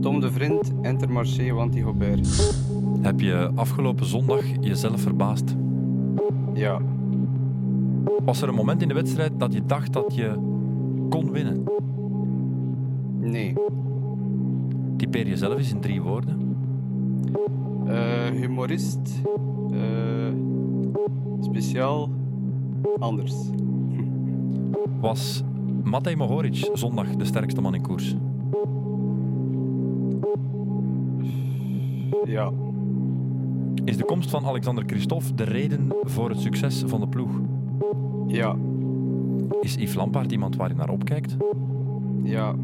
Tom de Vriend, Intermarché, Wanty Gobert. Heb je afgelopen zondag jezelf verbaasd? Ja. Was er een moment in de wedstrijd dat je dacht dat je kon winnen? Nee. Typeer jezelf eens in drie woorden. Eh, humorist. Eh, speciaal. Anders. Was Matej Mohoric zondag de sterkste man in koers? Ja. Is de komst van Alexander Christophe de reden voor het succes van de ploeg? Ja. Is Yves Lampaard iemand waar je naar opkijkt? Ja.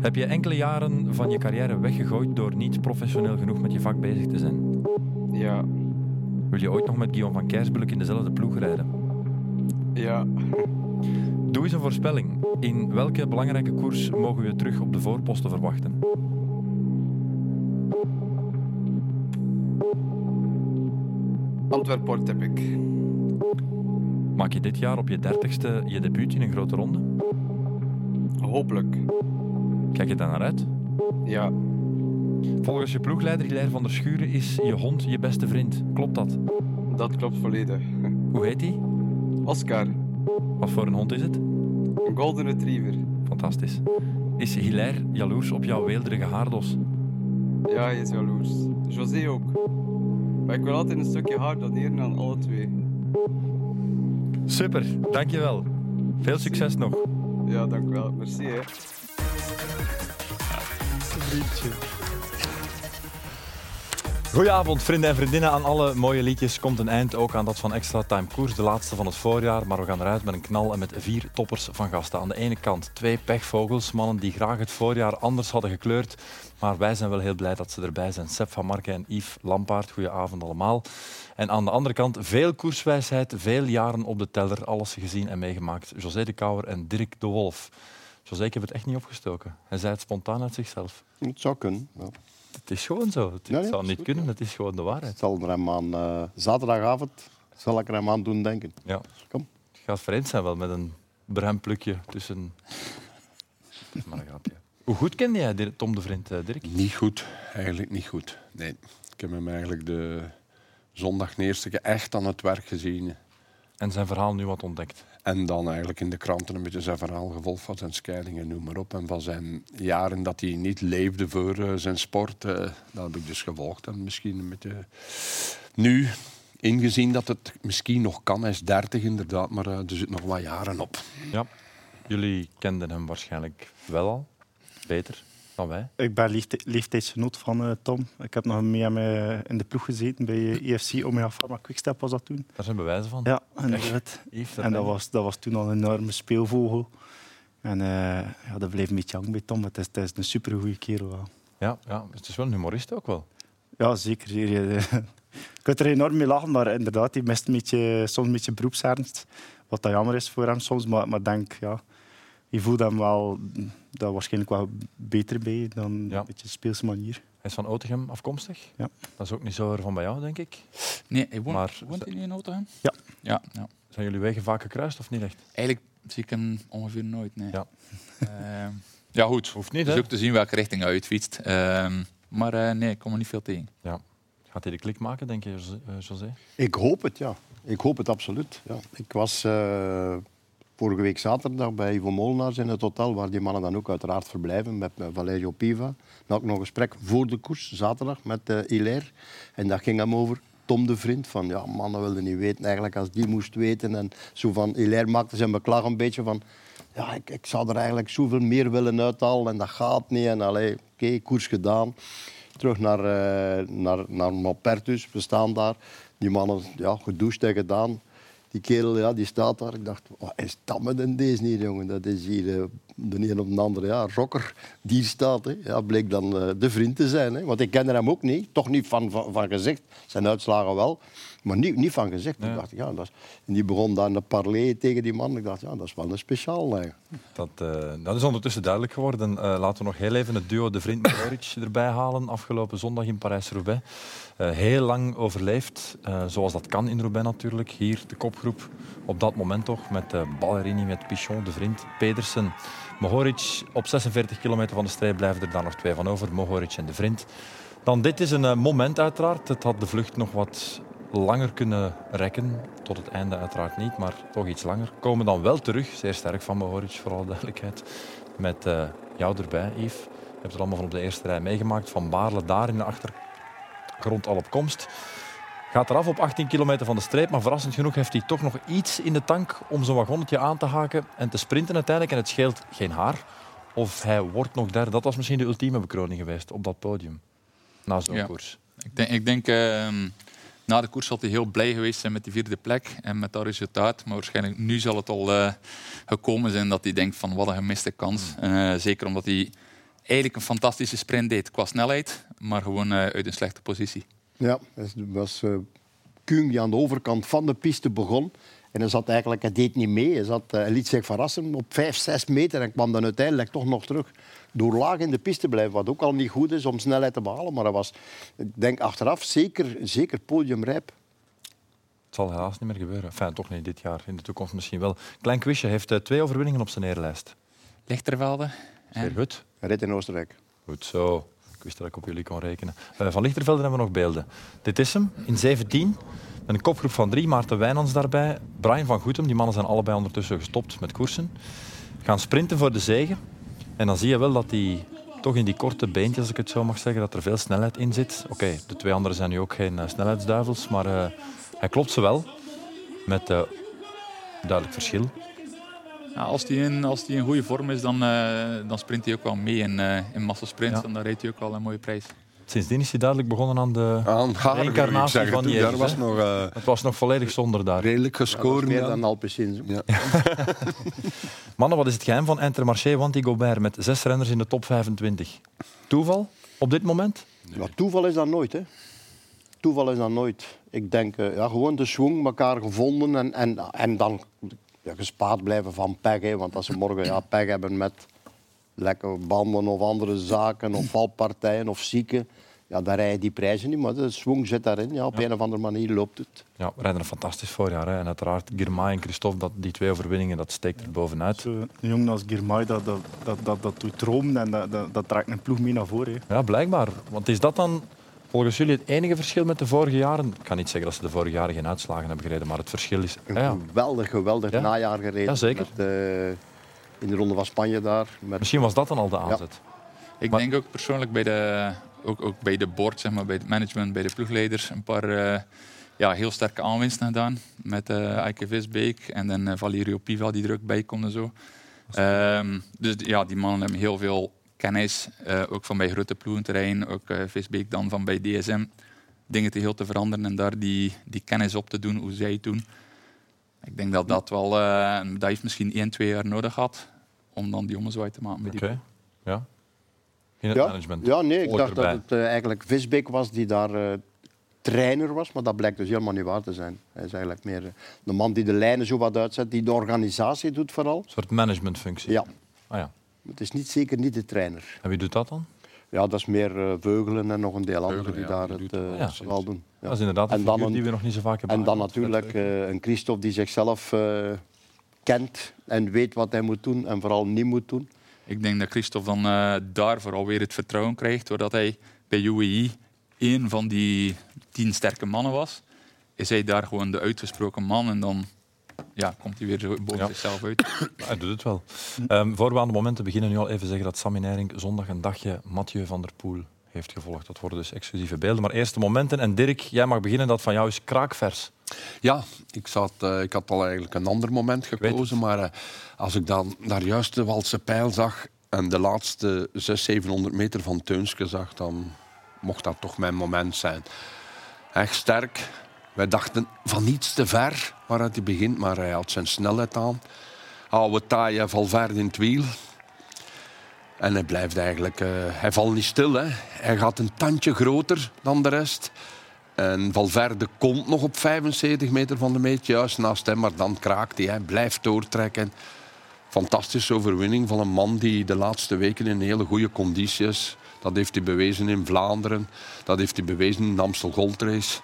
Heb je enkele jaren van je carrière weggegooid door niet professioneel genoeg met je vak bezig te zijn? Ja. Wil je ooit nog met Guillaume van Kersbulk in dezelfde ploeg rijden? Ja. Doe eens een voorspelling. In welke belangrijke koers mogen we je terug op de voorposten verwachten? Antwerp-Port heb ik. Maak je dit jaar op je dertigste je debuut in een grote ronde? Hopelijk. Kijk je daar naar uit? Ja. Volgens je ploegleider Hilaire van der Schuren is je hond je beste vriend. Klopt dat? Dat klopt volledig. Hoe heet hij? Oscar. Wat voor een hond is het? Een golden retriever. Fantastisch. Is Hilaire jaloers op jouw weelderige haardos? Ja, hij is jaloers. José ook. Maar ik wil altijd een stukje haar doneren aan alle twee. Super, dankjewel. Veel succes nog. Ja, dank u wel. Merci, hè. Goedenavond, vrienden en vriendinnen. Aan alle mooie liedjes komt een eind, ook aan dat van Extra Time Koers, de laatste van het voorjaar. Maar we gaan eruit met een knal en met vier toppers van gasten. Aan de ene kant twee pechvogels, mannen die graag het voorjaar anders hadden gekleurd. Maar wij zijn wel heel blij dat ze erbij zijn. Seb van Marken en Yves Lampaard, goedenavond allemaal. En aan de andere kant veel koerswijsheid, veel jaren op de teller, alles gezien en meegemaakt. José de Kouwer en Dirk de Wolf. José, ik heb het echt niet opgestoken. Hij zei het spontaan uit zichzelf. Het zou kunnen. Ja. Het is gewoon zo. Het ja, zou niet goed, kunnen, het is gewoon de Het waarheid. zal er hem aan eh, zaterdagavond zal ik er hem aan doen denken. Ja. Kom. Het gaat vreemd zijn wel met een bremplukje tussen... Dat is maar een grapje. Hoe goed kende jij Tom de Vriend, eh, Dirk? Niet goed, eigenlijk niet goed. Nee, ik heb hem eigenlijk de zondag de eerste keer echt aan het werk gezien. En zijn verhaal nu wat ontdekt. En dan eigenlijk in de kranten een beetje zijn verhaal gevolgd van zijn scheiding en noem maar op. En van zijn jaren dat hij niet leefde voor eh, zijn sport. eh, dat heb ik dus gevolgd. En misschien een beetje nu ingezien dat het misschien nog kan. Hij is 30 inderdaad, maar eh, er zitten nog wat jaren op. Ja. Jullie kenden hem waarschijnlijk wel al. Beter wij. Ik ben leefti- leeftijdsgenoot van eh, Tom. Ik heb nog mee hem eh, in de ploeg gezeten bij eh, EFC Omega Pharma Quickstep was dat toen. Daar zijn bewijzen van. Ja, inderdaad. En dat was, dat was toen al een enorme speelvogel. En ja, dat bleef een beetje hangen bij Tom. Het is, het is een supergoeie kerel. wel. Ja, ja, het is wel een humorist ook wel. Ja, zeker. Je kunt er enorm mee lachen, maar inderdaad, hij mist een beetje, soms een beetje beroepsernst. Wat dat jammer is voor hem soms, maar, maar denk, ja, je voelt hem wel daar waarschijnlijk wel beter bij dan Ja. een beetje speelse manier. Hij is van Otegem afkomstig. Ja. Dat is ook niet zo ver van bij jou, denk ik. Nee, hij woont, Maar- woont hij nu in Otegem? Ja. ja. ja. Zijn jullie wegen vaak gekruist of niet echt? Eigenlijk zie ik hem ongeveer nooit. Nee. Ja. Ehm, ja, goed. Hoeft niet, Het hè? is ook te zien welke richting hij uitfietst. Ehm, maar eh, nee, ik kom er niet veel tegen. Gaat hij de klik maken, denk je, José- eh, José? Ik hoop het, ja. Ik hoop het absoluut. Ja. Ik was eh, vorige week zaterdag bij Ivo Molenaars in het hotel, waar die mannen dan ook uiteraard verblijven, met eh, Valerio Piva. Dan ik nog een gesprek voor de koers, zaterdag, met uh, Hilaire. En dat ging hem over Tom de Vriend. Van, ja, mannen wilden niet weten eigenlijk als die moest weten. En zo van, Hilaire maakte zijn beklag een beetje van... Ja, ik, ik zou er eigenlijk zoveel meer willen uithalen en dat gaat niet. En oké, koers gedaan. Terug naar, eh naar, naar Malpertus, we staan daar. Die mannen, ja, gedoucht en gedaan. Die kerel, ja, die staat daar. Ik dacht, wat is dat met een deze hier, jongen? Dat is hier eh, de een op de andere, ja, rocker. Die staat, hè. Ja, bleek dan eh, de vriend te zijn. Hè. Want ik kende hem ook niet. Toch niet van, van, van gezicht. Zijn uitslagen wel. Maar niet, niet van gezegd. Ja. Ik dacht, ja, dat is, en die begon dan een parley tegen die man. Ik dacht, ja, dat is wel een speciaal. hè. Dat, eh, dat is ondertussen duidelijk geworden. Eh, laten we nog heel even het duo De Vriend Mohoric erbij halen. Afgelopen zondag in Parijs-Roubaix. Eh, heel lang overleefd, zoals dat kan in Roubaix natuurlijk. Hier de kopgroep, op dat moment toch, met Ballerini, met Pichon, De Vriend, Pedersen. Mohoric op 46 kilometer van de strijd blijven er daar nog twee van over. Mohoric en De Vriend. Dan dit is een moment uiteraard. Het had de vlucht nog wat langer kunnen rekken. Tot het einde uiteraard niet, maar toch iets langer. Komen dan wel terug, zeer sterk van Mohoric, voor alle duidelijkheid. Met eh, jou erbij, Yves. Je hebt het allemaal van op de eerste rij meegemaakt. Van Baarle daar in de achtergrond al op komst. Gaat eraf op 18 kilometer van de streep, maar verrassend genoeg heeft hij toch nog iets in de tank om zo'n wagonnetje aan te haken en te sprinten uiteindelijk. En het scheelt geen haar. Of hij wordt nog derde. Dat was misschien de ultieme bekroning geweest op dat podium. Na zo'n Ja. koers. Ik denk, ik denk ehm, na de koers zal hij heel blij geweest zijn met die vierde plek en met dat resultaat. Maar waarschijnlijk nu zal het al eh, gekomen zijn dat hij denkt van wat een gemiste kans. Eh, zeker omdat hij eigenlijk een fantastische sprint deed qua snelheid, maar gewoon eh, uit een slechte positie. Ja, het was Kuhn die aan de overkant van de piste begon. En hij zat eigenlijk, hij deed niet mee. Hij, zat, hij liet zich verrassen op 5, 6 meter en kwam dan uiteindelijk toch nog terug. Door laag in de piste te blijven, wat ook al niet goed is om snelheid te behalen. Maar hij was, ik denk achteraf, zeker, zeker podiumrijp. Het zal helaas niet meer gebeuren. Enfin, toch niet dit jaar. In de toekomst misschien wel. Klein quizje heeft eh, twee overwinningen op zijn eerlijst. Lichtervelde. Zeer goed. Reed in Oostenrijk. Goed zo. Ik wist dat ik op jullie kon rekenen. Eh, van Lichtervelde hebben we nog beelden. Dit is hem, in 17. Met een kopgroep van drie. Maarten Wijnands daarbij. Brian van Goetem. Die mannen zijn allebei ondertussen gestopt met koersen. Gaan sprinten voor de zegen. En dan zie je wel dat die toch in die korte beentjes, als ik het zo mag zeggen, dat er veel snelheid in zit. Oké, de twee anderen zijn nu ook geen eh, snelheidsduivels, maar eh, hij klopt ze wel. Met eh, duidelijk verschil. Ja, als hij in, als die in goede vorm is, dan, dan sprint hij ook wel mee in, in massasprints. Ja. En dan rijdt hij ook wel een mooie prijs. Sindsdien is hij duidelijk begonnen aan de... Aan haar, Reïncarnatie ik zeg het, van Jezus, Daar was nog eh, Het was nog volledig zonder daar. redelijk gescoord. meer dan Alpecin. Ja. Mannen, wat is het geheim van Intermarché Wanty Gobert met zes renners in de top 25? Toeval op dit moment? Ja, toeval is dat nooit. Hè. Toeval is dat nooit. Ik denk, eh, ja, gewoon de swing, elkaar gevonden en, en, en dan ja, gespaard blijven van pech. Hè. Want als ze morgen ja, pech hebben met lekker banden of andere zaken of valpartijen of zieken, ja, dan rijden die prijzen niet. Maar de swing zit daarin. Ja, op een of andere manier loopt het. Ja, we rijden een fantastisch voorjaar. Hè. En uiteraard Girmay en Christophe, dat, die twee overwinningen, dat steekt er bovenuit. Zo, een jongen als Girmay, dat, dat, dat, dat, dat doet dromen en dat, dat, dat trekt een ploeg mee naar voren. hè. Ja, blijkbaar. Want is dat dan volgens jullie het enige verschil met de vorige jaren? Ik kan niet zeggen dat ze de vorige jaren geen uitslagen hebben gereden, maar het verschil is... Een Ja, ja. geweldig, geweldig Ja. najaar gereden. Ja, zeker. Met, eh, in de Ronde van Spanje daar. Met, Misschien was dat dan al de aanzet. Ik Maar- denk ook persoonlijk bij de, ook, ook bij de board, zeg maar, bij het management, bij de ploegleiders, een paar eh, ja, heel sterke aanwinsten gedaan. Met eh Eike Visbeek en dan eh, Valerio Piva die er ook bij komt en zo. Ehm, dus ja, die mannen hebben heel veel kennis, eh, ook van bij grote ploegenterrein, ook eh, Visbeek dan van bij DSM. Dingen te heel te veranderen en daar die, die kennis op te doen, hoe zij het doen. Ik denk dat dat wel, eh, dat heeft misschien één, twee jaar nodig gehad om dan die ommezwaai te maken. Met Oké. die Ja. In het ja, management. ja, nee, ik dacht dat het eh, eigenlijk Visbeek was die daar eh, trainer was, maar dat blijkt dus helemaal niet waar te zijn. Hij is eigenlijk meer eh, de man die de lijnen zo wat uitzet, die de organisatie doet vooral. Een soort managementfunctie. Ja, Ah, ja. het is niet, zeker niet de trainer. En wie doet dat dan? Ja, dat is meer eh, Veugelen en nog een deel anderen die ja, daar die het eh, wel. vooral doen. Ja. Dat is inderdaad een En dan figuur een- die we nog niet zo vaak hebben En dan natuurlijk eh, een Christophe die zichzelf eh, kent en weet wat hij moet doen en vooral niet moet doen. Ik denk dat Christophe dan eh, daar vooral weer het vertrouwen krijgt, doordat hij bij UAE één van die tien sterke mannen was. Is hij daar gewoon de uitgesproken man en dan ja, komt hij weer zo boven Ja. zichzelf uit. Hij doet het wel. Ehm, voor we aan de momenten beginnen, nu al even zeggen dat Sammy Nering zondag een dagje Mathieu van der Poel heeft gevolgd. Dat worden dus exclusieve beelden. Maar eerst de momenten. En Dirk, jij mag beginnen. Dat van jou is kraakvers. Ja, ik, zat, eh, ik had al eigenlijk een ander moment gekozen. Maar eh, als ik dan daar juist de Walse pijl zag en de laatste 600, 700 meter van Teunske zag, dan mocht dat toch mijn moment zijn. Echt sterk. Wij dachten van iets te ver waaruit hij begint, maar hij had zijn snelheid aan. Oude taaie Valverde in het wiel. En hij blijft eigenlijk... eh, hij valt niet stil. Hè. Hij gaat een tandje groter dan de rest. En Valverde komt nog op 75 meter van de meet, juist naast hem. Maar dan kraakt hij, hij blijft doortrekken. Fantastische overwinning van een man die de laatste weken in hele goede conditie is. Dat heeft hij bewezen in Vlaanderen. Dat heeft hij bewezen in de Amstel Gold Race.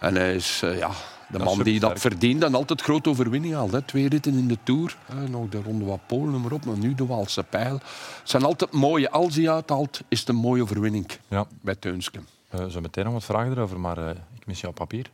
En hij is eh, ja, de man die dat verdient en altijd grote overwinning haalt. Hè. Twee ritten in de Tour. Hè. Nog de Ronde van Polen, maar op. Maar nu de Waalse Pijl. Het zijn altijd mooie. Als hij uithaalt, is het een mooie overwinning Ja, bij Teunske. Eh, zo meteen nog wat vragen erover, maar eh, ik mis jouw papier.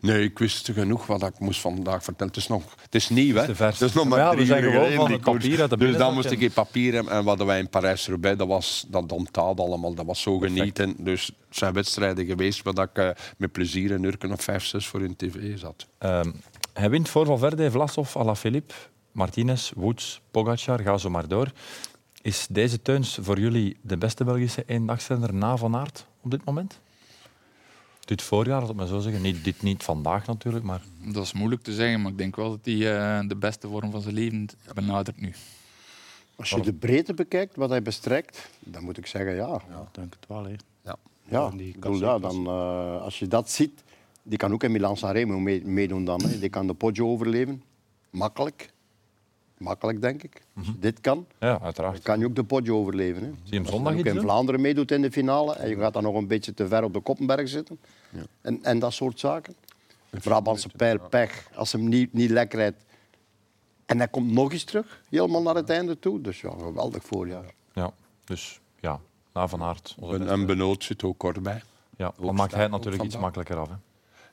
Nee, ik wist genoeg wat ik moest vandaag vertellen. Het is, nog, het is nieuw, hè? Het is nog maar Ja, we drie zijn uur geleden, van die koers. papier uit de Dus dan moest ik in papier hebben. En wat wij in Parijs-Roubaix, dat was dat onthaald allemaal. Dat was zo genieten. Dus het zijn wedstrijden geweest waar ik eh, met plezier een uur of vijf, zes voor in tv zat. Ehm, hij wint voor Valverde, Vlasov, Alaphilippe, Martinez, Woods, Pogacar, ga zo maar door. Is deze Teuns voor jullie de beste Belgische eendagsrenner na Van Aert op dit moment? Dit voorjaar, laat ik maar zo zeggen. Niet, dit niet vandaag natuurlijk, maar Dat is moeilijk te zeggen, maar ik denk wel dat hij eh, de beste vorm van zijn leven benadert nu. Als je de breedte bekijkt, wat hij bestrijkt, dan moet ik zeggen ja. Ja, ik denk het wel. Hè. Ja, die ik bedoel, ja klassiekers. dan, eh, als je dat ziet, die kan ook in Milan Sanremo mee- meedoen dan. Hè. Die kan de Poggio overleven. Makkelijk. Makkelijk, denk ik. Als je dit kan, ja, dan uiteraard. kan je ook de Poggio overleven. Hè. Zie je hem Als je zondag ook iets in? Vlaanderen meedoet in de finale en je gaat dan nog een beetje te ver op de Koppenberg zitten. En, en dat soort zaken. Brabantse pijl, pech. Als hem niet, niet lekker rijdt. En hij komt nog eens terug, helemaal naar het einde toe. Dus ja, geweldig voorjaar. Ja, dus ja, na Van Aert. onze En, beste. en Benoot zit ook kort bij. Ja, dan maakt hij het natuurlijk iets makkelijker af. Hè.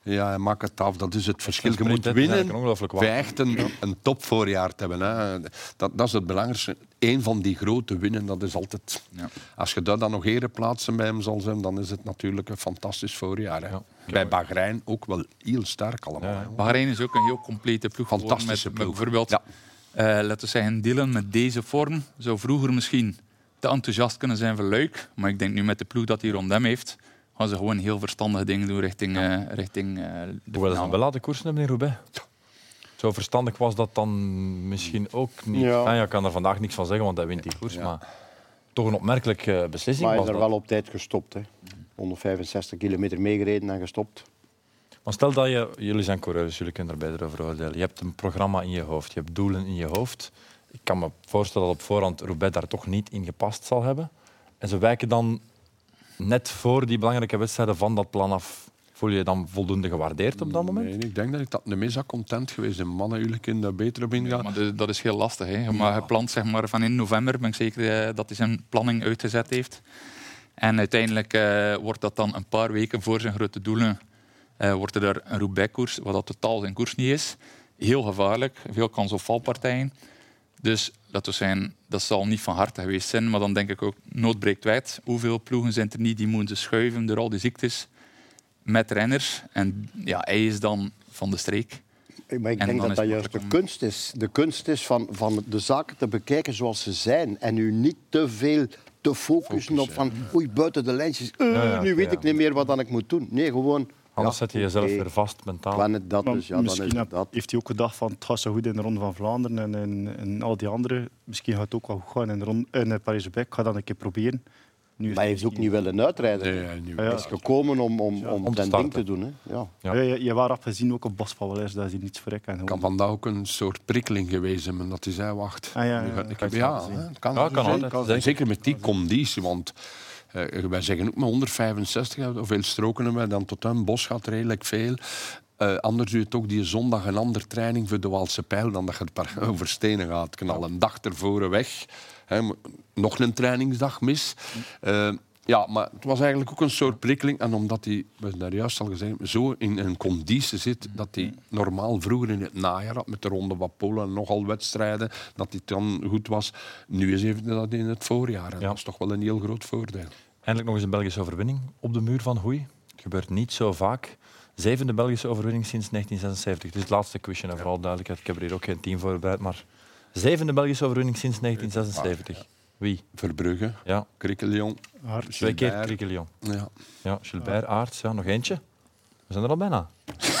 Ja, hij maakt het af. Dat is het verschil. Je moet winnen eigenlijk ongelooflijk waar. voor echt een, een topvoorjaar te hebben. Hè. Dat, dat is het belangrijkste. Eén van die grote winnen, dat is altijd... Ja. Als je daar dan nog ereplaatsen bij hem zal zijn, dan is het natuurlijk een fantastisch voorjaar. Hè. Ja. Bij Bahrein ook wel heel sterk allemaal. Ja. Bahrein is ook een heel complete ploeg geworden Fantastische met, met ploeg. bijvoorbeeld, Ja. eh, laten we zeggen, Dylan met deze vorm zou vroeger misschien te enthousiast kunnen zijn voor Luik. Maar ik denk nu met de ploeg dat hij rond hem heeft, gaan ze gewoon heel verstandige dingen doen richting, eh, richting eh, de Hoewel ze wel laten koersen hebben in Roubaix. Zo verstandig was dat dan misschien ook niet. Ja. Ja. je kan er vandaag niks van zeggen, want hij wint die koers. Ja. Maar toch een opmerkelijke beslissing Maar hij is er dat. wel op tijd gestopt. Hè. 165 kilometer meegereden en gestopt. Maar stel dat je... Jullie zijn coureurs, jullie kunnen er beter over oordelen. Je hebt een programma in je hoofd, je hebt doelen in je hoofd. Ik kan me voorstellen dat op voorhand Roubaix daar toch niet in gepast zal hebben. En ze wijken dan net voor die belangrijke wedstrijden van dat plan af. Voel je je dan voldoende gewaardeerd op dat moment? Nee, ik denk dat ik dat de meest content geweest ben. Mannen, jullie kunnen daar beter op ingaan. Maar de- dat is heel lastig. Hè. Maar gepland zeg maar, van in november ben ik zeker eh, dat hij zijn planning uitgezet heeft. En uiteindelijk eh, wordt dat dan een paar weken voor zijn grote doelen eh, wordt er daar een Roubaix-koers, wat dat totaal zijn koers niet is. Heel gevaarlijk, veel kans op valpartijen. Dus dat, we zijn, dat zal niet van harte geweest zijn, maar dan denk ik ook, nood breekt wet. Hoeveel ploegen zijn er niet die moeten schuiven door al die ziektes met renners? En ja, hij is dan van de streek. Maar ik En denk dat dat juist de kunst is. De kunst is van, van de zaken te bekijken zoals ze zijn. En u niet te veel te focussen op van oei, buiten de lijntjes. eh, Ja, ja, nu weet ja. ik niet meer wat dan ik moet doen. Nee, gewoon... Anders ja, zet je jezelf weer vast mentaal. Dat Maar is, ja, dan is misschien het heb- dat. heeft hij ook gedacht van het gaat zo goed in de Ronde van Vlaanderen en, en, en al die andere. Misschien gaat het ook wel goed gaan in, de ronde, in Parijs-Roubaix. Ik ga dat een keer proberen. Nu Maar hij heeft ook niet willen uitrijden. Nee, hij niet. Ah, ja. Hij is gekomen om, om, om, om zijn ding te doen. Hè. Ja. Ja. Ja. je, je was afgezien ook op Bas van dat is niets voor ik. En kan vandaag ook een soort prikkeling geweest zijn, dat hij zei, wacht. Ah, ja, nu ja, ga ja. ik Kan kan, kan. Zeker met die conditie, want eh, wij zeggen ook maar 165, hè, hoeveel stroken hebben wij dan tot een bos gaat redelijk veel. Eh, anders doe je toch die zondag een andere training voor de Waalse Pijl dan dat je het over stenen gaat knallen. Een dag ervoor weg, nog een trainingsdag mis. Eh, ja, maar het was eigenlijk ook een soort prikkeling. En omdat hij, we hebben daar juist al gezegd, zo in een conditie zit dat hij normaal vroeger in het najaar had met de Ronde van Polen en nogal wedstrijden, dat hij dan goed was. Nu is even dat in het voorjaar. En Ja. Dat is toch wel een heel groot voordeel. Eindelijk nog eens een Belgische overwinning op de muur van Hoei. Gebeurt niet zo vaak. Zevende Belgische overwinning sinds 1976. Dit is het laatste quizje, en vooral duidelijkheid. Ik heb er hier ook geen team voorbereid, maar zevende Belgische overwinning sinds 1976. Wie? Verbrugge, Ja, Krikkelion, twee keer. Crickelion. Ja. Ja, Gilbert, Aarts, ja, nog eentje. We zijn er al bijna.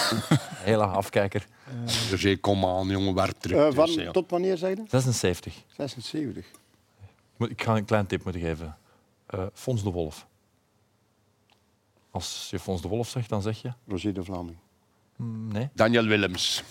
Hele afkijker. Roger Coman, jongen, waar terug. Eh, Dus, van, tot wanneer zeg je? 76. 76. Moet- Ik ga een klein tip moeten geven. Eh Fons de Wolf. Als je Fons de Wolf zegt, dan zeg je... Roger de Vlaming. mm, nee. Daniel Willems.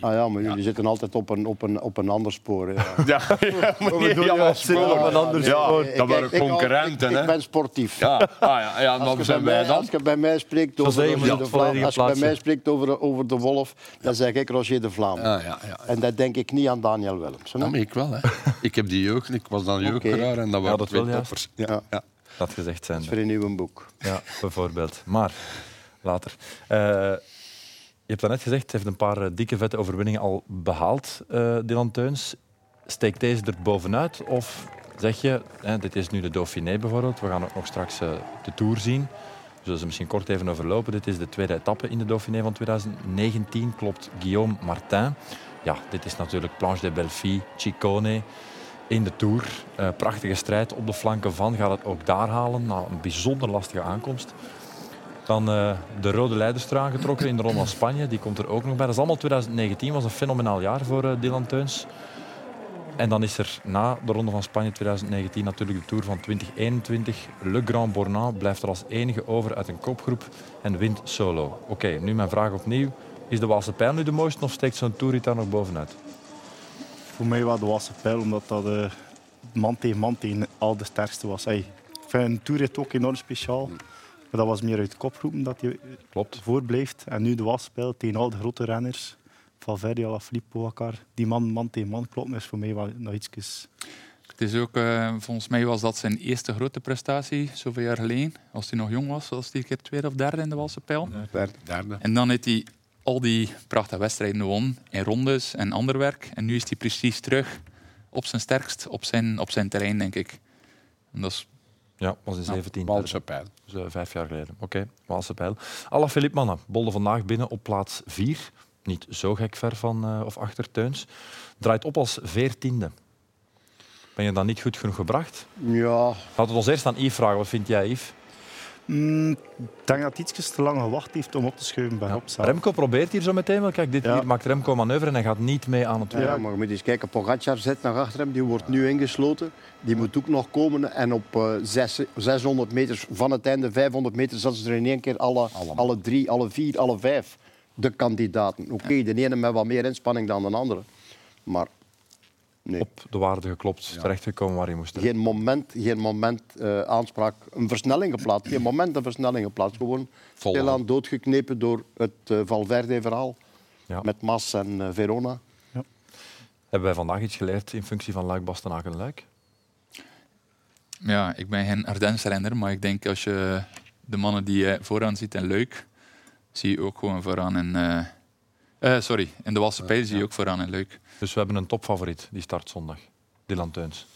Ah ja, maar jullie zitten altijd op een, op een, op een ander spoor. Ja. Ja, ja, maar nee, ja, spoor. op een ander Ja, spoor. Dat waren concurrenten, Ik, hè? ik ben sportief. Ja, ah, ja, ja Als dan je, zijn bij wij mij, dan. als je bij mij spreekt over, Roger de Vlaam, als je bij mij spreekt over, over de Wolf, dan zeg ik Roger de Vlaam. Ja, ja, ja. En dat denk ik niet aan Daniel Willems. hè. Ja, maar ik wel, hè. Ik heb die jeugd, ik was dan jeugdgeraar en dat waren dat twee toppers. Ja. Ja. Dat gezegd zijn. Dat is voor een nieuw boek. Ja, bijvoorbeeld. Maar, later. Je hebt daarnet gezegd, hij heeft een paar eh, dikke vette overwinningen al behaald, eh Dylan Teuns. Steekt deze er bovenuit? Of zeg je, hè, dit is nu de Dauphiné bijvoorbeeld, we gaan ook nog straks eh, de Tour zien. We zullen ze misschien kort even overlopen. Dit is de tweede etappe in de Dauphiné van 2019, klopt Guillaume Martin. Ja, dit is natuurlijk Planche de Belfi, Ciccone in de Tour. Prachtige strijd op de flanken van. Gaat het ook daar halen? Nou, een bijzonder lastige aankomst. Dan eh, de rode leiderstrui aangetrokken in de Ronde van Spanje. Die komt er ook nog bij. Dat is allemaal 2019. was een fenomenaal jaar voor eh, Dylan Teuns. En dan is er na de Ronde van Spanje 2019 natuurlijk de Tour van 2021. Le Grand Bornand blijft er als enige over uit een kopgroep en wint solo. Oké, nu mijn vraag opnieuw. Is de Waalse pijl nu de mooiste of steekt zo'n Tourrit daar nog bovenuit? Voor mij was de Wasse pijl, omdat dat eh, man tegen man tegen al de sterkste was. Hey, ik een toerrit ook enorm speciaal. Maar dat was meer uit de kopgroepen dat hij Klopt. voorblijft. En nu de Wasse pijl tegen al de grote renners. Valverde, Alaphilippe, Pogacar. Die man, man tegen man kloppen is voor mij wel nog iets... Het is ook, eh, volgens mij was dat zijn eerste grote prestatie, zoveel jaar geleden. Als hij nog jong was, was hij een keer tweede of derde in de Walse pijl. Derde. En dan heeft hij al die prachtige wedstrijden gewonnen in rondes en ander werk. En nu is hij precies terug op zijn sterkst, op zijn, op zijn terrein, denk ik. En dat is Ja, was in 17. Waalse pijl. Dus, vijf jaar geleden. Oké, Waalse pijl. Alla Philippe Mannen bolde vandaag binnen op plaats 4. Niet zo gek ver van eh, of achter Teuns. Draait op als veertiende. Ben je dan niet goed genoeg gebracht? Ja, Laten we het ons eerst aan Yves vragen. Wat vind jij, Yves? Mm, ik denk dat hij iets te lang gewacht heeft om op te schuiven bij. Remco probeert hier zo meteen wel. Kijk, dit Ja. hier maakt Remco manoeuvre en hij gaat niet mee aan het ja. werk. maar je moet eens kijken. Pogacar zit naar achter hem. Die wordt nu ingesloten. Die moet ook nog komen. En op eh, zes- 600 meter van het einde, 500 meter, zetten ze er in één keer alle, alle drie, alle vier, alle vijf de kandidaten. Oké, de ene met wat meer inspanning dan de andere. Maar nee. Op de waarde geklopt, terechtgekomen waar hij moest. Geen moment, geen moment eh, aanspraak, een versnelling geplaatst. Geen moment een versnelling geplaatst. Gewoon Vol. stilaan doodgeknepen door het eh, Valverde-verhaal. Ja. Met Mas en eh, Verona. Hebben wij vandaag iets geleerd in functie van Luik, Bastenaken, Luik? Ja, ik ben geen Ardennes-renner, maar ik denk als je de mannen die je vooraan ziet en leuk, zie je ook gewoon vooraan in... eh, eh, sorry, in de Walse Pijl zie je ook vooraan in leuk. Dus we hebben een topfavoriet, die start zondag. Dylan Teuns.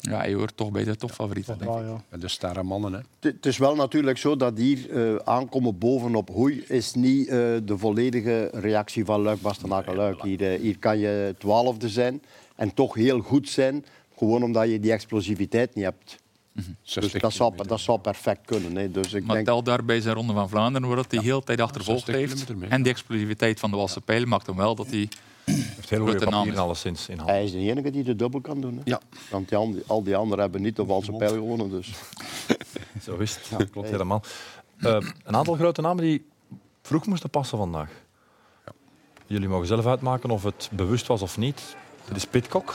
Ja, je hoort toch bij de topfavorieten, denk ik. Ja, ja. De sterre mannen, hè. Het- Het is wel natuurlijk zo dat hier eh, aankomen bovenop Hoei is niet eh, de volledige reactie van Luik, Bastenaken, Luik. Hier, eh, hier kan je twaalfde zijn en toch heel goed zijn, gewoon omdat je die explosiviteit niet hebt. Dus 60 dat zou, dat zou perfect kunnen. Hè. Dus ik Maar denk, tel daarbij zijn Ronde van Vlaanderen, waar dat hij heel tijd achtervolgd 60 heeft. En die explosiviteit van de Walse Pijl maakt hem wel dat hij... Heeft heel goede papieren is. alleszins in hand. hij is de enige die de dubbel kan doen. Hè. Ja. Want die al die anderen hebben niet de valse pijl gewonnen. Dus. Zo is het. Ja, klopt helemaal. Eh, een aantal grote namen die vroeg moesten passen vandaag. Jullie mogen zelf uitmaken of het bewust was of niet. Het is Pitcock,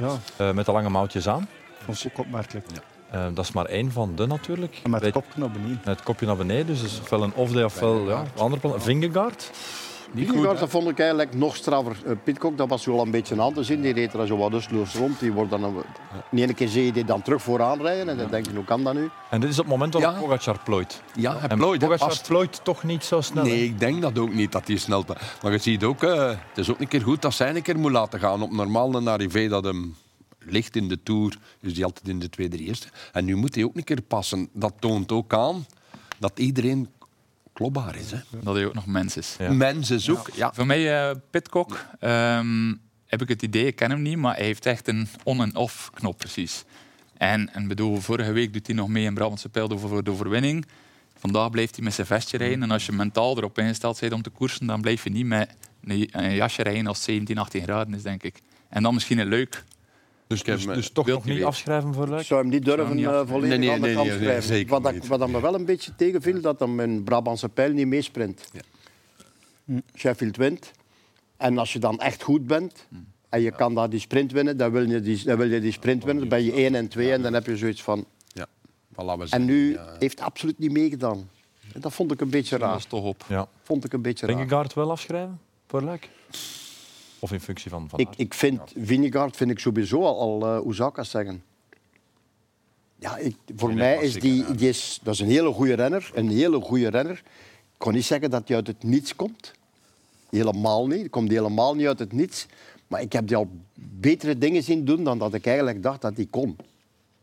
ja, eh, met de lange mouwtjes aan. vond ik ook opmerkelijk. Eh, dat is maar één van de natuurlijk. En met het kopje naar beneden. met het kopje naar beneden. Dus is ofwel een off-day ofwel ja, een andere plan. Vingegaard. Niet goed, dat vond ik eigenlijk nog straffer. Uh, Pitcock, dat was wel een beetje aan te zien. Die reed er zo wat rustloos rond. Die wordt dan een, de ene keer zie je die dan terug vooraan rijden. En dan denk je, hoe kan dat nu? En dit is op het moment waarop Ja. Pogacar plooit. Ja, hij En plooit. hè. Pogacar plooit toch niet zo snel. Nee, ik denk dat ook niet, dat hij snel... Maar je ziet ook, eh, het is ook een keer goed dat zij een keer moet laten gaan. Op normaal een arrivé dat hem ligt in de Tour, is hij altijd in de tweede eerste. En nu moet hij ook een keer passen. Dat toont ook aan dat iedereen klopbaar is. Hè. Dat hij ook nog mens is. Ja. Mensen zoek. Ja. Voor mij, eh Pitcock, ehm, heb ik het idee, ik ken hem niet, maar hij heeft echt een on- en off-knop precies. En, en bedoel, vorige week doet hij nog mee in Brabantse Pijl voor de overwinning. Vandaag blijft hij met zijn vestje rijden. En als je mentaal erop ingesteld bent om te koersen, dan blijf je niet met een een jasje rijden als 17, 18 graden is, denk ik. En dan misschien een leuk. Dus, Ik heb dus, dus toch nog niet weten. afschrijven voor Luik? Ik zou hem niet durven niet eh, volledig Nee, nee, aan de nee, kant nee, nee, schrijven. zeker wat, ik- wat dat me wel een beetje tegenviel, dat hem in Brabantse pijl niet meesprint. Ja. Sheffield wint. En als je dan echt goed bent en je kan daar die sprint winnen, dan wil je die, dan wil je die sprint winnen. Dan ben je 1 en 2 en dan heb je zoiets van... Ja, we En nu ja, heeft hij absoluut niet meegedaan. En dat vond ik een beetje Dat raar. is toch op. Ja. Vond ik een beetje raar. Vingegaard wel afschrijven voor Luik? Of in functie van Van Ik, ik vind Vinegaard vind ik sowieso al, al eh, hoe zou ik dat zeggen? Ja, ik, voor Geen mij is die, die is, dat is een hele goede renner. Een hele goede renner. Ik kon niet zeggen dat hij uit het niets komt. Helemaal niet. Hij komt helemaal niet uit het niets. Maar ik heb die al betere dingen zien doen dan dat ik eigenlijk dacht dat hij kon.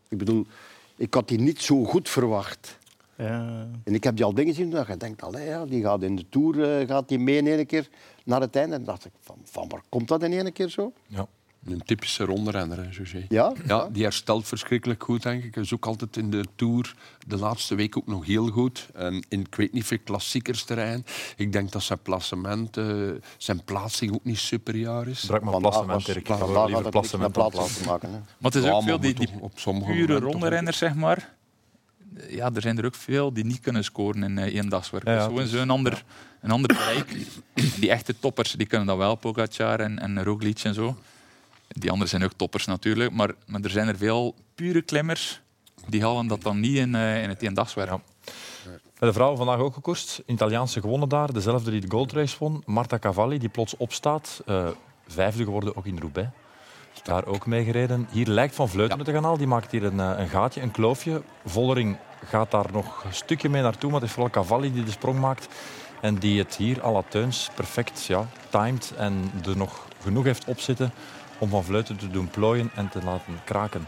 Ik bedoel, ik had die niet zo goed verwacht. Ja. En ik heb die al dingen zien doen dat je denkt, allee, ja, die gaat in de Tour eh, gaat die mee in één keer naar het einde. En dacht ik, van, van waar komt dat in één keer zo? Ja. een typische rondrenner, hè, José. Ja? Ja, die herstelt verschrikkelijk goed, denk ik. Hij is ook altijd in de Tour de laatste week ook nog heel goed. En in, ik weet niet veel klassiekersterrein. Ik denk dat zijn placement, eh, zijn plaatsing ook niet superieur is. Gebruik maar placement, Erik. Ik had liever placement plaats. maken. Hè. Maar het is Ja, ook veel die, op- sommige pure rondrenners, zeg maar. Ja, er zijn er ook veel die niet kunnen scoren in uh, eendagswerk. Ja, ja, dus het gewoon zo'n ander, een ander bereik. die echte toppers die kunnen dat wel, Pogacar en, en Roglic en zo. Die anderen zijn ook toppers natuurlijk, maar, maar er zijn er veel pure klimmers die halen dat dan niet in, uh, in het eendagswerk. Ja. Bij de vrouwen vandaag ook gekoerst. Een Italiaanse gewonnen daar. Dezelfde die de Gold Race won. Marta Cavalli, die plots opstaat. Uh, vijfde geworden, ook in Roubaix. Daar ook mee gereden. Hier lijkt Van Vleuten ja. te gaan halen. Die maakt hier een, een gaatje, een kloofje. Vollering gaat daar nog een stukje mee naartoe. Maar het is vooral Cavalli die de sprong maakt. En die het hier à la Teuns perfect ja, timed. En er nog genoeg heeft opzitten om Van Vleuten te doen plooien en te laten kraken.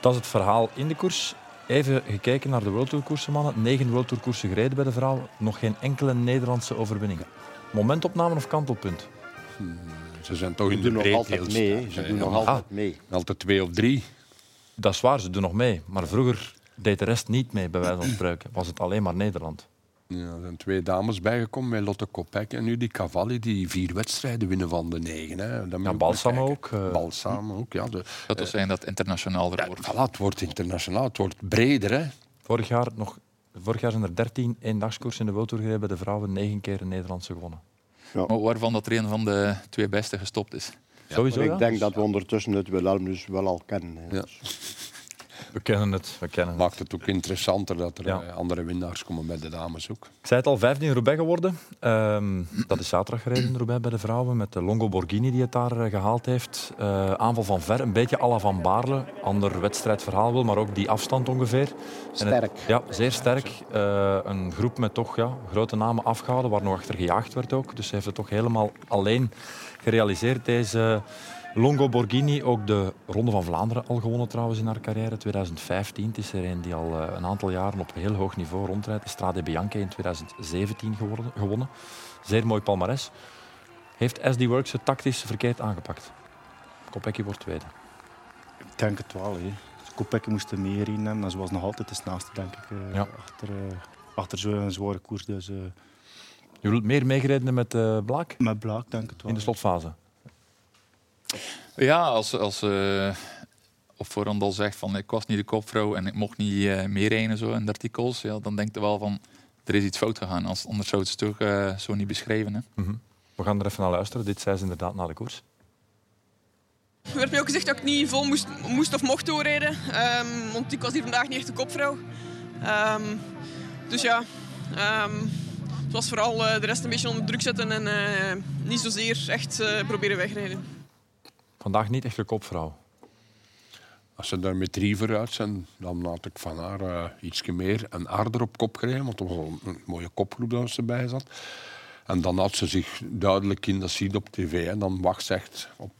Dat is het verhaal in de koers. Even gekeken naar de World Tour koersen, mannen. Negen World Tour koersen gereden bij de vrouwen. Nog geen enkele Nederlandse overwinning. Momentopname of kantelpunt? Hmm, ze zijn toch Ze in de doen nog altijd mee. Ze doen Ja, nog altijd mee. Altijd twee of drie. Dat is waar, ze doen nog mee. Maar vroeger deed de rest niet mee, bij wijze van spreken. Was het alleen maar Nederland. Ja, er zijn twee dames bijgekomen met Lotte Kopeck en nu die Cavalli die vier wedstrijden winnen van de negen. Hè. Dat Ja, Balsam ook. eh, Balsam ook, ja. De, Dat wil zeggen dat het internationaal ja, wordt. voilà, het wordt internationaal, het wordt breder. Hè. vorig, jaar nog, vorig jaar zijn er 13 eendagskoersen in de World Tour gereden bij de vrouwen. Negen keer een Nederlandse gewonnen. Maar waarvan dat er een van de twee beste gestopt is. Sowieso, ik denk dat we ondertussen het Wilhelmus wel al kennen. Ja. We kennen het. We kennen het. Maakt het ook interessanter dat er Ja. eh, andere winnaars komen bij de dames ook. Ik zei het al, vijfde in Roubaix geworden. Ehm, dat is zaterdag gereden in Roubaix bij de vrouwen. Met de Longo Borghini die het daar eh, gehaald heeft. Eh, aanval van ver, een beetje à la Van Baarle. Ander wedstrijdverhaal wil, maar ook die afstand ongeveer. Het- Sterk. ja, zeer sterk. Eh, een groep met toch ja, grote namen afgehouden, waar nog achter gejaagd werd ook. Dus ze heeft het toch helemaal alleen gerealiseerd, deze Longo Borghini. Ook de Ronde van Vlaanderen al gewonnen trouwens in haar carrière. 2015 Het is er een die al eh, een aantal jaren op heel hoog niveau rondrijdt. De Strade Bianche in 2017 geworden, gewonnen. Zeer mooi palmares. Heeft SD Works het tactisch verkeerd aangepakt? Kopecky wordt tweede. Ik denk het wel. Hè. Kopecky moest er meer in hebben. En ze was nog altijd de snelste, denk ik, eh, Ja. achter, eh, achter zo'n zware koers. Dus, eh, Je wilt meer meegereden met Blaak met Blaak denk ik het wel. in de slotfase. Ja, als, als eh op voorhand al zegt van ik was niet de kopvrouw en ik mocht niet eh meerijden zo in de artikels, ja, dan denkt je wel van er is iets fout gegaan. Als, anders zou het toch eh, zo niet beschreven. Hè. Mhm. We gaan er even naar luisteren. Dit zei ze inderdaad na de koers. Er werd mij ook gezegd dat ik niet vol moest, moest of mocht doorrijden. Ehm, want ik was hier vandaag niet echt de kopvrouw. Ehm, dus ja, ehm, het was vooral eh, de rest een beetje onder druk zetten en eh, niet zozeer echt eh, proberen wegrijden. Vandaag niet echt de kopvrouw. Als ze daar met drie vooruit zijn, dan had ik van haar eh iets meer en harder op kop gereden. Want het was al een mooie kopgroep dat ze erbij zat. En dan had ze zich duidelijk in, dat ziet op tv. En dan wacht ze echt op,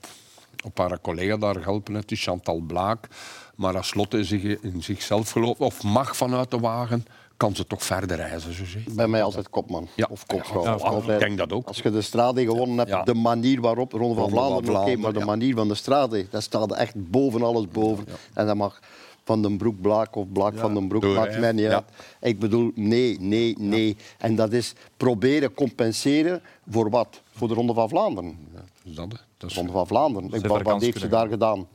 op haar collega daar helpen. Het is Chantal Blaak. Maar als Lotte in zichzelf gelooft, of mag vanuit de wagen, kan ze toch verder reizen. Zo zie. Bij mij altijd kopman Ja. of kopvrouw. Ja, ik denk dat ook. Als je de Strade gewonnen hebt, Ja. de manier waarop, Ronde van Ronde van Vlaanderen, oké, maar de manier van de Strade, dat staat echt boven alles boven. En dat mag Van den Broek Blaak of Blaak van den Broek, door, maakt mij niet Ja. uit. Ik bedoel, nee, nee, nee. En dat is proberen compenseren voor wat? Voor de Ronde van Vlaanderen. Dat, dat De is, Ronde van Vlaanderen. Ik, wat heeft ze daar gedaan?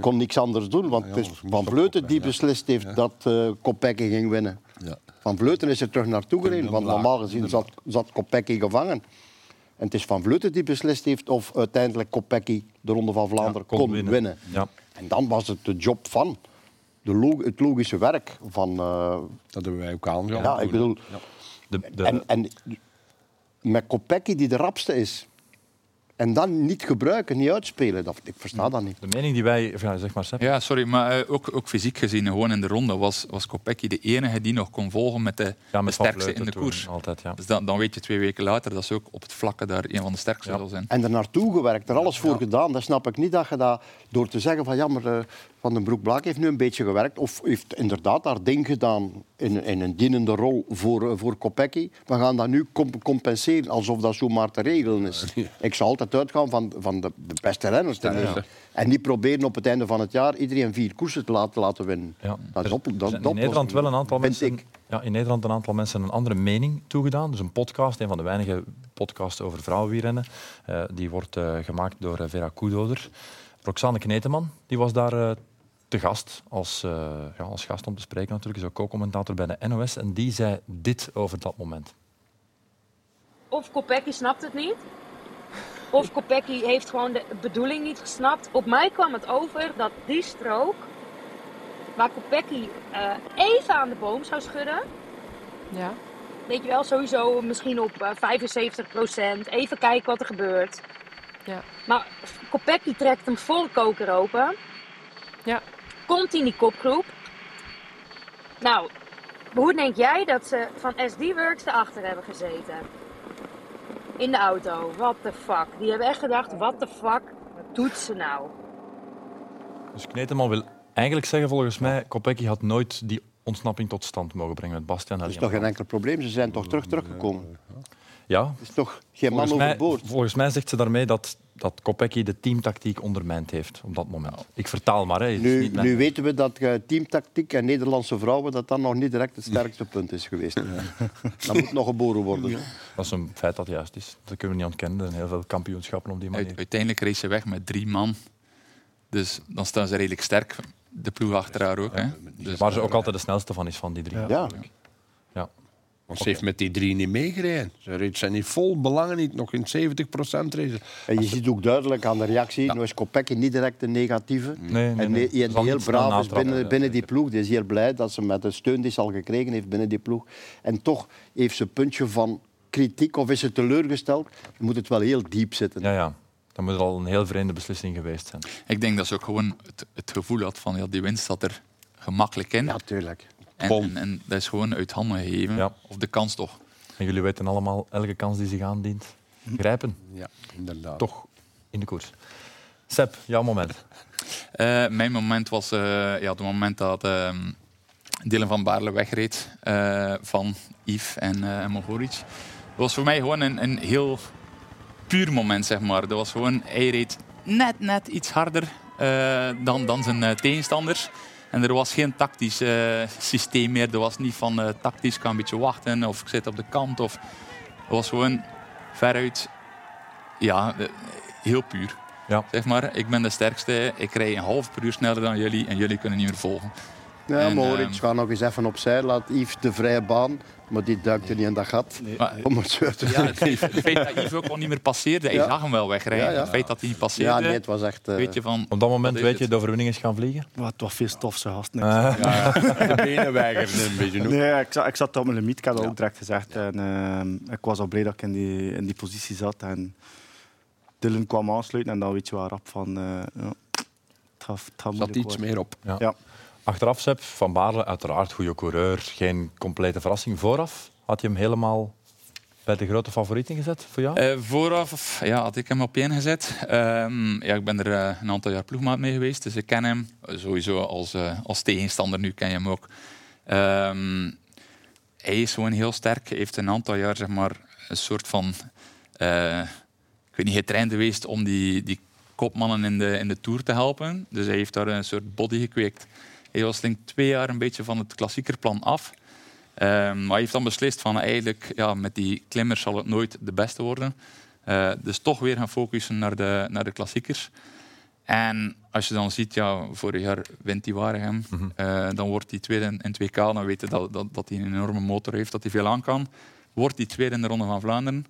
kon niks anders doen. Want Ja, het is Van Vleuten die beslist heeft dat eh Kopecky ging winnen. Ja. Van Vleuten is er terug naartoe gereden. Want normaal gezien zat, zat Kopecky gevangen. En het is Van Vleuten die beslist heeft of uiteindelijk Kopecky de Ronde van Vlaanderen kon, winnen. Ja. En dan was het de job van de lo- het logische werk van... eh, Dat hebben wij ook aangehaald. ja, ik bedoel... De, de, En, en met Kopecky die de rapste is. En dan niet gebruiken, niet uitspelen. Dat, ik versta dat niet. de mening die wij... zeg maar, Sepp. Ja, sorry, maar eh, ook, ook fysiek gezien, gewoon in de ronde, was, was Kopecky de enige die nog kon volgen met de, Ja, met sterkste in de koers. Altijd, ja. Dus dan, dan weet je twee weken later dat ze ook op het vlakke daar een van de sterkste Ja. zal zijn. En er naartoe gewerkt, er alles voor gedaan. Dat snap ik niet dat je dat door te zeggen van ja, maar eh, Van den Broek Blaak heeft nu een beetje gewerkt. Of heeft inderdaad haar ding gedaan in, in een dienende rol voor, eh, voor Kopecky. We gaan dat nu comp- compenseren alsof dat zomaar te regelen is. Ik zou altijd uitgaan van, van de, de beste renners te nemen. En niet proberen op het einde van het jaar iedereen vier koersen te laten, laten winnen. Ja. Dat is op, dat, in Nederland wel een aantal mensen, ik. ja, in Nederland een aantal mensen een andere mening toegedaan. Dus een podcast, een van de weinige podcasts over vrouwenwielrennen, eh die wordt eh, gemaakt door Vera Koedoder. Roxane Kneteman, die was daar te gast als, eh, ja, als gast om te spreken natuurlijk, is ook co-commentator bij de NOS en die zei dit over dat moment. Of Kopecky snapt het niet. Of Kopecky heeft gewoon de bedoeling niet gesnapt. Op mij kwam het over dat die strook, waar Kopecky eh, even aan de boom zou schudden. Ja. Weet je wel, sowieso misschien op eh 75%. Even kijken wat er gebeurt. Ja. Maar Kopecky trekt hem volle koker open. Ja. Komt in die kopgroep. Nou, hoe denk jij dat ze van SD Works erachter hebben gezeten? In de auto. What the fuck? Die hebben echt gedacht, what the fuck? Wat doet ze nou? Dus Kneteman wil eigenlijk zeggen, volgens mij, Kopecky had nooit die ontsnapping tot stand mogen brengen met Bastian Dat is toch geen enkel probleem. Ze zijn toch terug teruggekomen. Ja, Het is toch geen man Volgens mij, overboord. volgens mij zegt ze daarmee dat, dat Kopecky de teamtactiek ondermijnd heeft op dat moment. Ik vertaal maar. Hè. Het is Nu, niet mijn- nu weten we dat eh, teamtactiek en Nederlandse vrouwen dat dan nog niet direct het sterkste punt is geweest. Dat moet nog geboren worden. Dat is een feit dat juist is. Dat kunnen we niet ontkennen. Er zijn heel veel kampioenschappen op die manier. Uit- uiteindelijk race ze weg met drie man. Dus dan staan ze redelijk sterk. De ploeg achter haar ook. Hè. Dus, Waar ze ook altijd de snelste van is van die drie. Ja. Ja. Want ze heeft met die drie niet meegereden. Ze reed zijn niet vol belangen niet, nog in 70% race. En je ziet ook duidelijk aan de reactie, nu is Kopecky niet direct de negatieve. Nee, nee, En nee. die- die heel braaf is binnen, ja, binnen die ploeg. Die is heel blij dat ze met de steun die ze al gekregen heeft binnen die ploeg. En toch heeft ze een puntje van kritiek of is ze teleurgesteld. Dan moet het wel heel diep zitten. Ja, ja. Dan moet het al een heel vreemde beslissing geweest zijn. Ik denk dat ze ook gewoon het, het gevoel had van ja, die winst zat er gemakkelijk in. Ja, tuurlijk. En, en, en dat is gewoon uit handen gegeven. Ja. Of de kans toch. En jullie weten allemaal, elke kans die zich aandient, grijpen. Ja, inderdaad. Toch in de koers. Seb, jouw moment. Eh, mijn moment was eh, ja, het moment dat ehm Dylan van Baarle wegreed eh, van Yves en, eh en Mohoric. Dat was voor mij gewoon een, een heel puur moment, zeg maar. Dat was gewoon, hij reed net, net iets harder eh, dan, dan zijn eh, tegenstanders. En er was geen tactisch eh, systeem meer. Er was niet van eh, tactisch, ik kan een beetje wachten of ik zit op de kant. Of, het was gewoon veruit, ja, eh, heel puur. Ja. Zeg maar, ik ben de sterkste, ik rij een half per uur sneller dan jullie en jullie kunnen niet meer volgen. Ja, En, Moritz ehm, gaat nog eens even opzij. Laat Yves de vrije baan. Maar die duikte niet in dat gat. Maar, Om het zo te ja, het, feit, het feit dat Yves ook al niet meer passeerde, hij Ja. zag hem wel wegrijden. Ja, ja. Het feit dat hij niet passeerde, Ja, nee, het was echt... eh, weet je van... Op dat moment Wat weet je, het? de overwinning is gaan vliegen. Maar het was veel stof, ze gasten. De benen weigerden een beetje. Nee, ik zat, ik zat op mijn limiet, ik had dat ook direct gezegd. En, ehm, ik was al blij dat ik in die, in die positie zat. En Dylan kwam aansluiten en dan weet je wel rap van... eh ja, het gaat, het gaat zat iets worden. meer op. Ja. Achteraf, Seb, Van Baarle, uiteraard goede coureur. Geen complete verrassing. Vooraf had je hem helemaal bij de grote favorieten gezet voor jou? Eh, vooraf ja, had ik hem op één gezet. Ehm, ja, ik ben er eh, een aantal jaar ploegmaat mee geweest, dus ik ken hem sowieso als, eh, als tegenstander. Nu ken je hem ook. Ehm, hij is gewoon heel sterk. Hij heeft een aantal jaar zeg maar, een soort van... ik weet niet, getraind geweest om die, die kopmannen in de, in de Tour te helpen. Dus hij heeft daar een soort body gekweekt. Hij was denk ik twee jaar een beetje van het klassiekerplan af. Ehm, maar hij heeft dan beslist van eigenlijk, ja, met die klimmers zal het nooit de beste worden. Eh, dus toch weer gaan focussen naar de, naar de klassiekers. En als je dan ziet, ja, vorig jaar wint hij Waregem. Mhm. Eh, dan wordt hij tweede in, in 2K. Dan weten dat, dat, dat hij een enorme motor heeft, dat hij veel aan kan. Wordt hij tweede in de Ronde van Vlaanderen.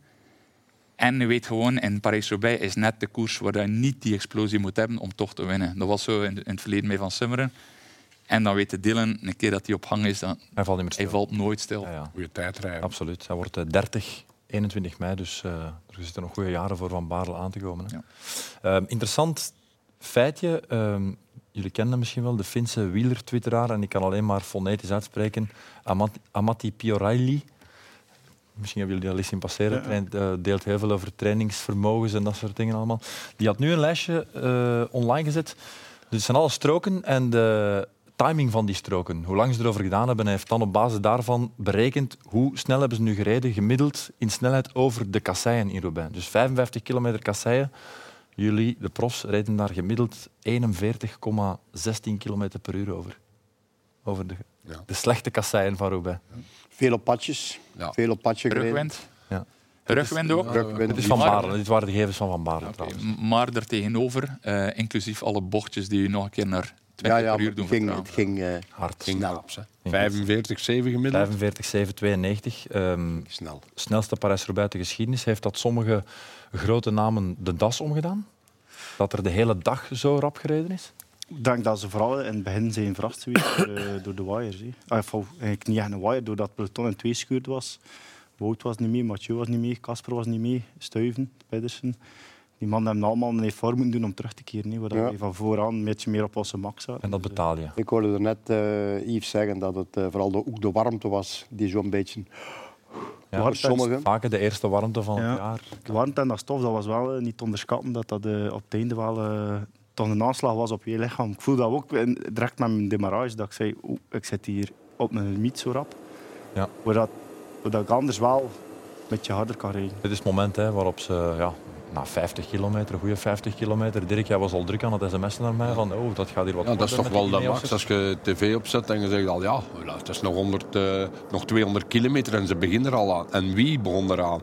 En je weet gewoon, in Parijs-Roubaix is net de koers waar je niet die explosie moet hebben om toch te winnen. Dat was zo in, in het verleden mee Van Simmeren. En dan weet de Dylan, een keer dat hij op hang is, dan, Hij valt niet meer hij valt nooit stil. Ja, ja. Goeie tijdrijden. Absoluut. Hij wordt eh, 30, 21 mei, dus eh, er zitten nog goede jaren voor Van Baarle aan te komen. Hè. Ehm, interessant feitje. ehm, jullie kennen hem misschien wel, de Finse wieler-twitteraar. En ik kan alleen maar fonetisch uitspreken. Amati, Amati Pioraili. Misschien hebben jullie al eens zien passeren. Ja. Eh, deelt heel veel over trainingsvermogens en dat soort dingen allemaal. Die had nu een lijstje eh, online gezet. Dus het zijn alle stroken en de timing van die stroken. Hoe lang ze erover gedaan hebben. Hij heeft dan op basis daarvan berekend hoe snel hebben ze nu gereden, gemiddeld in snelheid over de kasseien in Roubaix. Dus 55 kilometer kasseien. Jullie, de profs, reden daar gemiddeld 41,16 kilometer per uur over. Over de, Ja. de slechte kasseien van Roubaix. Veel op padjes. Ja. Veel op padje gereden. Rugwind. Ja. Rugwind ook. Rugwind. Dit is van Baarle. Dit waren de gegevens van Van Baarle trouwens. Maar daartegenover, eh inclusief alle bochtjes die je nog een keer naar 20 Ja, ja, per uur maar doen het ging, het ging eh, Hard. Ging Snel. knap, hè. 45, 7 gemiddeld. 45, 7, 92. Ehm, snel. snelste Parijs-Roubaix uit de geschiedenis. Heeft dat sommige grote namen de das omgedaan? Dat er de hele dag zo rap gereden is? Ik denk dat ze vooral in het begin zijn verrast geweest eh, door de wires. Ah, of, eigenlijk niet echt een wire, doordat het peloton in twee scheurd was. Wout was niet mee, Mathieu was niet mee, Casper was niet mee, Stuyven, Pedersen. Die mannen hebben allemaal een effort moeten doen om terug te keren. Waar Ja. van vooraan een beetje meer op onze max zaten. En dat Dus, eh, betaal je. Ik hoorde er net eh, Yves zeggen dat het eh, vooral de, ook de warmte was die zo'n beetje... Ja, voor sommigen. Vaak de eerste warmte van Ja. het jaar. De warmte en dat stof, dat was wel niet te onderschatten. Dat dat op het einde wel toch een aanslag was op je lichaam. Ik voel dat ook direct met mijn demarrage. Dat ik zei, oeh, ik zit hier op mijn limiet zo rap. Ja. Waar, dat, waar dat ik anders wel een beetje harder kan rijden. Dit is het moment hè, waarop ze ja, na 50 kilometer, goede 50 kilometer. Dirk, jij was al druk aan het sms'en naar mij van oh, dat gaat hier wat Ja, dat is toch wel de max. Als je tv opzet en je zegt al ja, het is nog, 100, eh, nog 200 kilometer en ze beginnen er al aan. En wie begon eraan?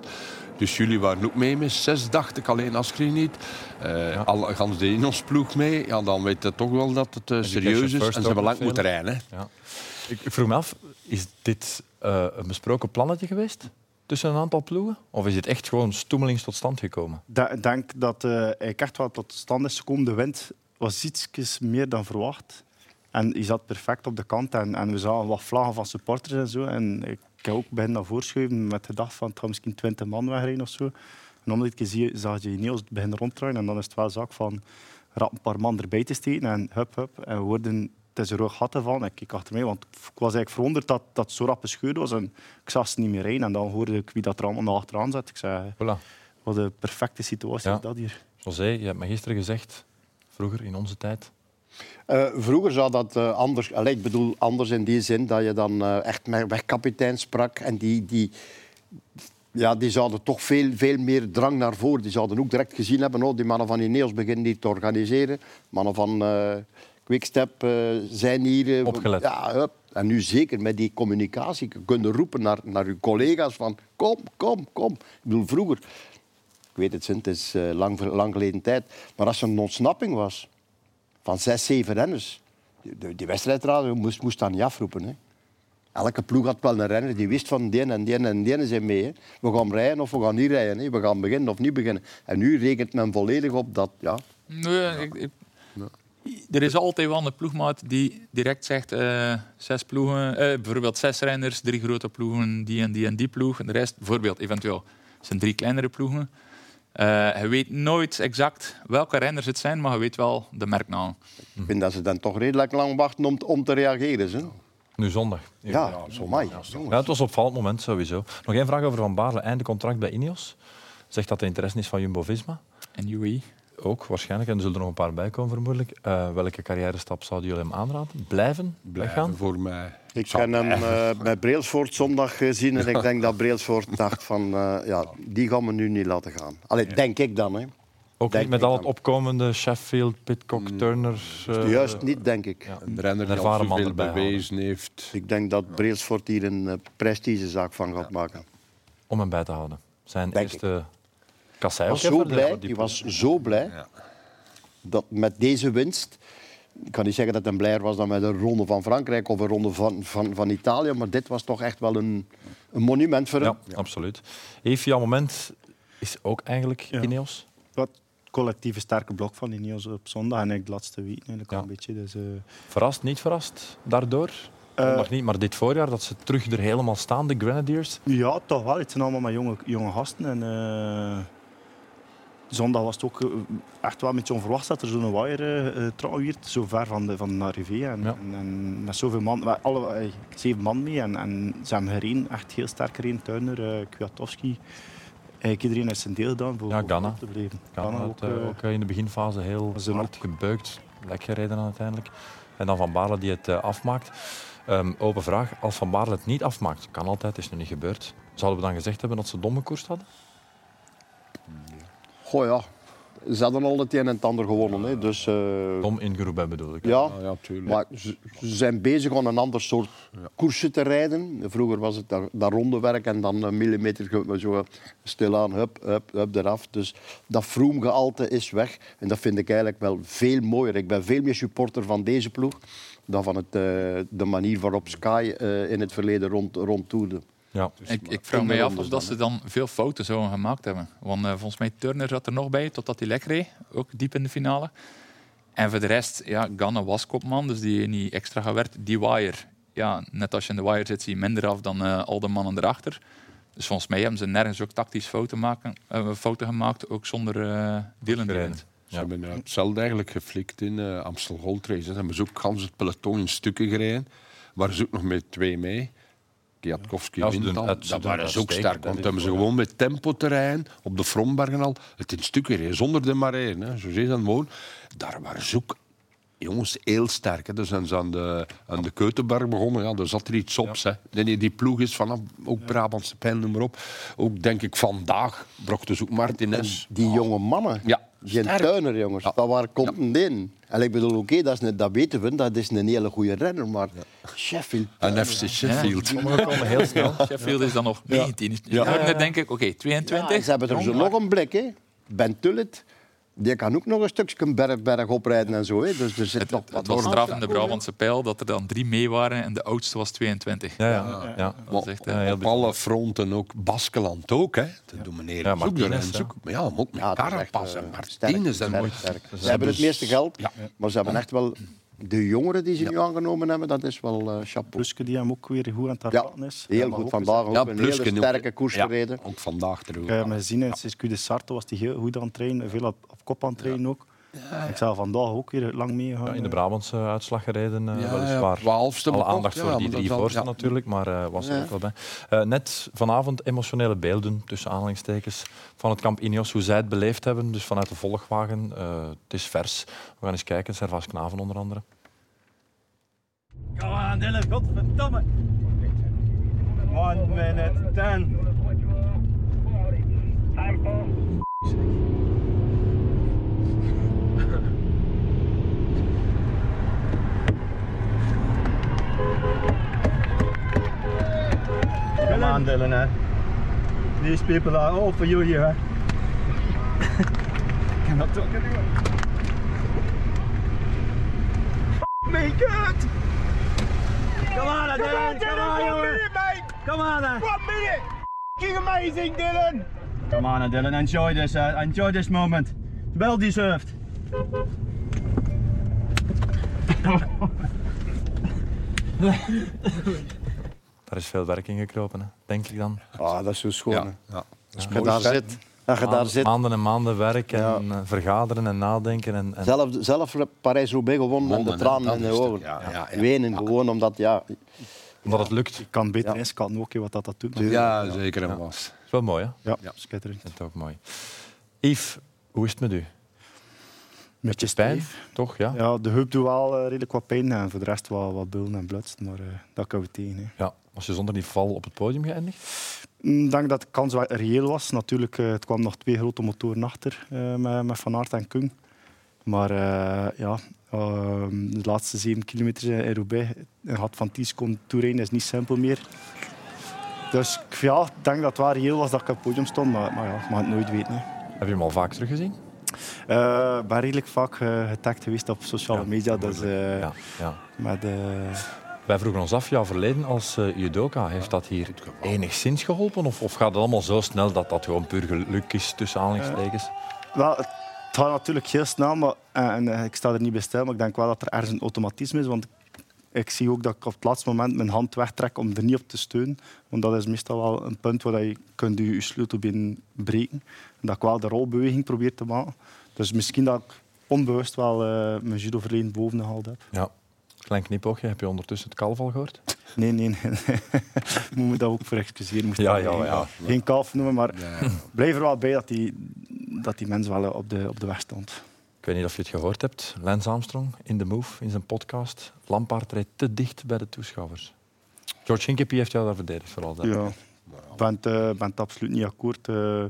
Dus jullie waren ook mee met zes, dacht ik, alleen Askri niet. Eh Ja. al, gans de Ineos ploeg mee. Ja, dan weet je toch wel dat het eh, serieus is. En ze lang moeten rijden. Ja. Ik, ik vroeg me af, is dit een besproken plannetje geweest tussen een aantal ploegen? Of is dit echt gewoon stoemelings tot stand gekomen? Da- Ik denk dat eh eigenlijk echt wat tot stand is gekomen. De wind was iets meer dan verwacht. En hij zat perfect op de kant. En, en we zagen wat vlaggen van supporters en zo. En ik heb ook beginnen naar voorschuiven met de dag van het gaat misschien 20 man wegrijden of zo. En om dit keer zie je, zag je Ineos beginnen ronddraaien. En dan is het wel zaak van rap een paar man erbij te steken. En hup, hup. En we worden het is rood gat van. Ik keek achter mij, want ik was eigenlijk verwonderd dat dat zo rap gescheurd was. En ik zag ze niet meer rijden. En dan hoorde ik wie dat er allemaal achteraan zat. Ik zei, Voilà. wat een perfecte situatie Ja. is dat hier. José, je hebt me gisteren gezegd, vroeger in onze tijd, Eh, vroeger zou dat eh, anders... Allee, ik bedoel anders in die zin dat je dan eh, echt met wegkapitein sprak. En die, die, ja, die zouden toch veel, veel meer drang naar voren. Die zouden ook direct gezien hebben, oh, die mannen van Ineos beginnen niet te organiseren. Mannen van eh Quickstep eh, zijn hier... eh, Opgelet. Ja, hup. En nu zeker met die communicatie. Je kunt roepen naar, naar uw collega's van kom, kom, kom. Ik bedoel, vroeger... Ik weet het, Sint, het is eh, lang, lang geleden tijd. Maar als er een ontsnapping was van zes, zeven renners. Die, die wedstrijdradio moest, moest dat niet afroepen. Hè. Elke ploeg had wel een renner die wist van die en die en die zijn mee. Hè. We gaan rijden of we gaan niet rijden. Hè. We gaan beginnen of niet beginnen. En nu rekent men volledig op dat... Ja, Nee, ik, ik- er is altijd wel een ploegmaat die direct zegt eh, zes ploegen, eh, bijvoorbeeld zes renners, drie grote ploegen, die en die en die ploeg. En de rest, bijvoorbeeld, eventueel, zijn drie kleinere ploegen. Eh je weet nooit exact welke renners het zijn, maar je weet wel de merknaam. ik vind dat ze dan toch redelijk lang wachten om, te- om te reageren. Hè. nu zondag. Ja, zo mij. Ja, het was een opvallend moment sowieso. Nog één vraag over Van Baarle. Einde contract bij Ineos. Zegt dat de interesse is van Jumbo-Visma? En UAE. Ook, waarschijnlijk. En er zullen er nog een paar bij komen, vermoedelijk. Eh, welke carrière stap zouden jullie hem aanraden? Blijven? Blijven Weggaan? voor mij. Ik heb hem eigenlijk- eh, bij Brailsford zondag gezien en ik denk dat Brailsford dacht van... eh, ja, die gaan we nu niet laten gaan. Allee, denk ik dan. Hè. Ook Denk niet met al het opkomende Sheffield, Pitcock, Turner. eh, Juist niet, denk ik. ja. Een renner die ervaren man erbij bewezen heeft. Ik denk dat Brailsford hier een eh, prestigezaak van gaat maken. Om hem bij te houden. Zijn Denk eerste kassei. Was zo blij. die was zo blij. Ja. dat met deze winst... Ik kan niet zeggen dat hij blijer was dan met een ronde van Frankrijk of een ronde van, van, van Italië, maar dit was toch echt wel een, een monument voor hem. Ja, absoluut. Even jouw moment is ook eigenlijk Ja. Ineos. Wat collectieve sterke blok van Ineos op zondag en ik de laatste week eigenlijk al Ja. een beetje. Dus, eh, Verrast, niet verrast daardoor? Eh, Nog niet, maar dit voorjaar dat ze terug er helemaal staan, de Grenadiers. Ja, toch wel. Het zijn allemaal maar jonge, jonge gasten. En, eh, zondag was het ook eh, echt wel een beetje onverwacht dat er zo'n wire uh, trouw werd, zo ver van de, van de. En, Ja. en, en met zoveel man, alle, eh, zeven man mee. En, en ze hebben gereden, echt heel sterk gereden. Tuiner, uh, Kwiatkowski. Eigenlijk iedereen heeft zijn deel gedaan voor, Ja, op te blijven. Ghana Ganna ook, ook, eh, eh, ook eh, in de beginfase heel hard gebeukt. Lek gereden uiteindelijk. En dan Van Baarle die het eh, afmaakt. Ehm, open vraag. Als Van Baarle het niet afmaakt, kan altijd, is nog niet gebeurd. Zouden we dan gezegd hebben dat ze dom gekoerst hadden? Goh ja, ze hadden al het een en het ander gewonnen. Hè. Dus, eh, bedoel ik. hè? ja, Ja, ja, tuurlijk. maar ze, ze zijn bezig om een ander soort koersen te rijden. Vroeger was het dat, dat ronde werk en dan een millimeter ge- zo stilaan, hup, hup, hup, eraf. Dus dat vroomgehalte is weg. En dat vind ik eigenlijk wel veel mooier. Ik ben veel meer supporter van deze ploeg dan van het, eh, de manier waarop Sky eh, in het verleden rond, rondtoerde. Ja. Ik, ik vraag me af of dat ze dan veel fouten zouden gemaakt hebben. Want eh, volgens mij Turner zat er nog bij, totdat hij lek reed. Ook diep in de finale. En voor de rest, ja, Ganna was kopman, dus die heeft niet extra gewerkt. Die wire, ja, net als je in de wire zit, zie je minder af dan eh, al de mannen erachter. Dus volgens mij hebben ze nergens ook tactisch fouten, maken, fouten gemaakt, ook zonder uh, Dylan. Ze hebben hetzelfde eigenlijk geflikt in eh, Amstel Gold Race. Ze hebben ze ook gans het peloton in stukken gereden. Waren ze ook nog met twee mee. Kwiatkowski Ja, wint ze Dat waren ze ook sterk. Want hebben ze gewoon met tempo terrein op de Frombergen al het in stukken gereden. Zonder de marijn. Hè. Zo zie je dat gewoon. Daar waren ze ook jongens heel sterk. Hè. Dus zijn ze aan de, aan de Keutenberg begonnen. Ja, daar zat er iets op. Hè. Die, die ploeg is vanaf ook Brabantse pijl, noem maar op. Ook denk ik vandaag brachten ze ook Martinez. Die jonge mannen, Ja, die sterk. tuiner jongens, Ja. dat waar komt een in? En ik bedoel, oké, dat, is een- dat weten we, dat is een hele goede renner, maar Sheffield... En FC Sheffield. Sommigen komen heel snel. Sheffield is dan nog 19. Ja. Turner denk ik, oké, 22. Ja, ze hebben er zo nog een blik, hè. Ben Tullet, die kan ook nog een stukje berg, berg oprijden en zo. Hè. Dus er zit Het, nog het wat was straf in de Brabantse pijl dat er dan drie mee waren en de oudste was 22. Ja, ja. ja. Dat is echt, eh, Ja, op alle fronten ook. Baskeland ook, hè. De domineren. Ja, ook. Maar ja, maar ook met Ja, eh, en sterk, Martinez. Ze, Ze hebben het meeste geld, Ja. maar ze hebben echt wel... De jongeren die ze nu aangenomen hebben, dat is wel eh chapeau. Pluske die hem ook weer goed aan het Ja, hervatten is. heel goed. Vandaag ook Ja, een hele sterke koers Ja, gereden. Ook vandaag terug. Ik heb hem gezien in Circuit de Sarto was hij heel goed aan het trainen, veel op, op kop aan het trainen ook. Ik zou vandaag ook weer lang meegaan. Ja, in de eh. Brabantse uitslag gereden, eh, Ja, weliswaar. ja, twaalfste Alle bekocht, aandacht ja, voor die drie voorsten ja. natuurlijk, maar eh, was er Ja. ook wel bij. Eh, net vanavond emotionele beelden, tussen aanhalingstekens, van het kamp Ineos, hoe zij het beleefd hebben. Dus vanuit de volgwagen. Eh, het is vers. We gaan eens kijken. Servaas Knaven onder andere. Kom aan, Dylan, godverdomme. One minute ten. Come on, Dylan. eh. These people are all for you here. eh. Cannot talk anymore. Me good. Come on, Dylan. Come on, Dylan. Come on, minute, mate. Come on, then. One minute. Fucking amazing, Dylan. Come on, Dylan. Enjoy this. Uh, enjoy this moment. Well deserved. Daar is veel werk in gekropen, hè, denk ik dan. Ah, dat is zo schoon. Ja, hè. ja. Dat is Als je mooi, daar zit, je daar Maanden, zit maanden en maanden werk en Ja. eh, vergaderen en nadenken. En, en zelf, zelf Parijs-Roubaix gewonnen en de Gewonnen, hè. tranen in de ogen. Ja, ja, ja. Wenen, gewoon omdat, ja... omdat het lukt. Ik kan beter Ja. inschatten ook wat dat, dat doet. Ja, zeker en was. is wel mooi, hè? Ja, Ja. schitterend. Dat is ook mooi. Yves, hoe is het met u? Beetje Pijn, stijf. toch? Ja? Ja, de heup doet wel eh, redelijk wat pijn en voor de rest wat, wat bullen en blutst, maar eh, dat kan we tegen. Hè. ja. Was je zonder die val op het podium geëindigd? Ik denk dat de kans wel reëel was. Natuurlijk, eh, het kwam nog twee grote motoren achter eh, met, Van Aert en Kung. Maar eh, ja, eh, de laatste zeven kilometer in Roubaix, een gat van 10 seconden toerijden is niet simpel meer. Dus ja, ik denk dat het wel reëel was dat ik op het podium stond, maar, maar ja, ik mag het nooit weten. Hè. Heb je hem al vaak teruggezien? Ik ben redelijk vaak uh, getagd geweest op sociale Ja, media. Dus, eh, Ja, ja. met, Wij vroegen ons af, jouw verleden als eh, judoka, heeft dat hier enigszins geholpen? Of, of gaat het allemaal zo snel dat dat gewoon puur geluk is, tussen aanhalingstekens? wel, het gaat natuurlijk heel snel, maar, en, eh, ik sta er niet bij stil, maar ik denk wel dat er ergens een automatisme is. Want ik zie ook dat ik op het laatste moment mijn hand wegtrek om er niet op te steunen. Want dat is meestal wel een punt waar je kunt je, je sleutelbeen breken. En dat ik wel de rolbeweging probeer te maken. Dus misschien dat ik onbewust wel eh, mijn judo-verleden boven gehaald heb. Ja. Klein knipoogje, heb je ondertussen het kalf al gehoord? Nee, nee, moet me daar ook voor excuseren. Moest Ja, dat ja, geen- ja. Geen kalf noemen, maar blijf er wel bij dat die, dat die mens wel op de, op de weg stond. Ik weet niet of je het gehoord hebt. Lance Armstrong in The Move, in zijn podcast. Lampaard rijdt te dicht bij de toeschouwers. George Hinkepie heeft jou daar verdedigd, vooral. dat. Ja. Ik ben het, eh, ben het absoluut niet akkoord. Eh,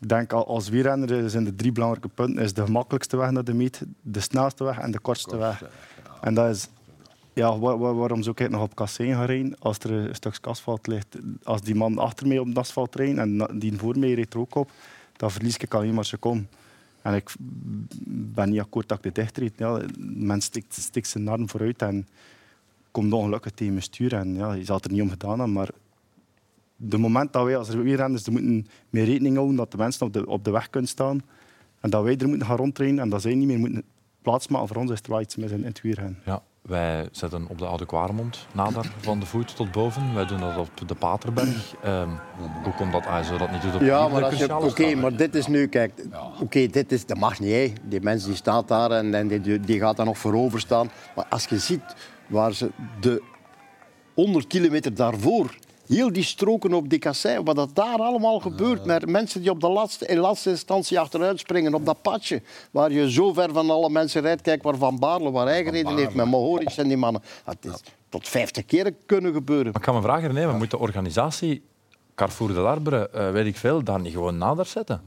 ik denk al- als wielrenner zijn de drie belangrijke punten. Is de gemakkelijkste weg naar de meet, de snelste weg en de kortste weg. En dat is... Ja, wa- wa- waarom zou ik nog op kassein gaan rijden als er een stuk asfalt ligt? Als die man achter mij op het asfalt rijdt en die voor mij rijdt ook op, dan verlies ik alleen maar seconden. En ik ben niet akkoord dat ik dit dicht rijd. Ja, de mens stikt, stikt zijn arm vooruit en komt ongelukkig tegen mijn stuur. En ja, je zal er niet om gedaan hebben, maar de moment dat wij als wielrenners er moeten mee rekening houden dat de mensen op de, op de weg kunnen staan en dat wij er moeten gaan rondtrainen en dat zij niet meer moeten plaatsmaken, voor ons is er wel iets in het wielrennen. Ja, wij zetten op de Oude Kwaremond nader van de voet tot boven. Wij doen dat op de Paterberg. Ehm, hoe komt dat ASO dat niet doet op Ja, maar, als je- cruciale oké, maar dit is nu, kijk, oké, dit is, dat mag niet. Hè. Die mens die staat daar en, en die, die gaat daar nog voorover staan. Maar als je ziet waar ze de 100 kilometer daarvoor, heel die stroken op die kassei, wat dat daar allemaal gebeurt, met mensen die op de laatste, in laatste instantie achteruit springen op dat padje, waar je zo ver van alle mensen rijdt, kijk waar Van Baarle, waar hij gereden heeft, met Mohoric en die mannen. Dat is tot 50 keer kunnen gebeuren. Maar ik kan me vragen, nee, maar moet de organisatie Carrefour de Larbre, eh, weet ik veel, daar niet gewoon nader zetten?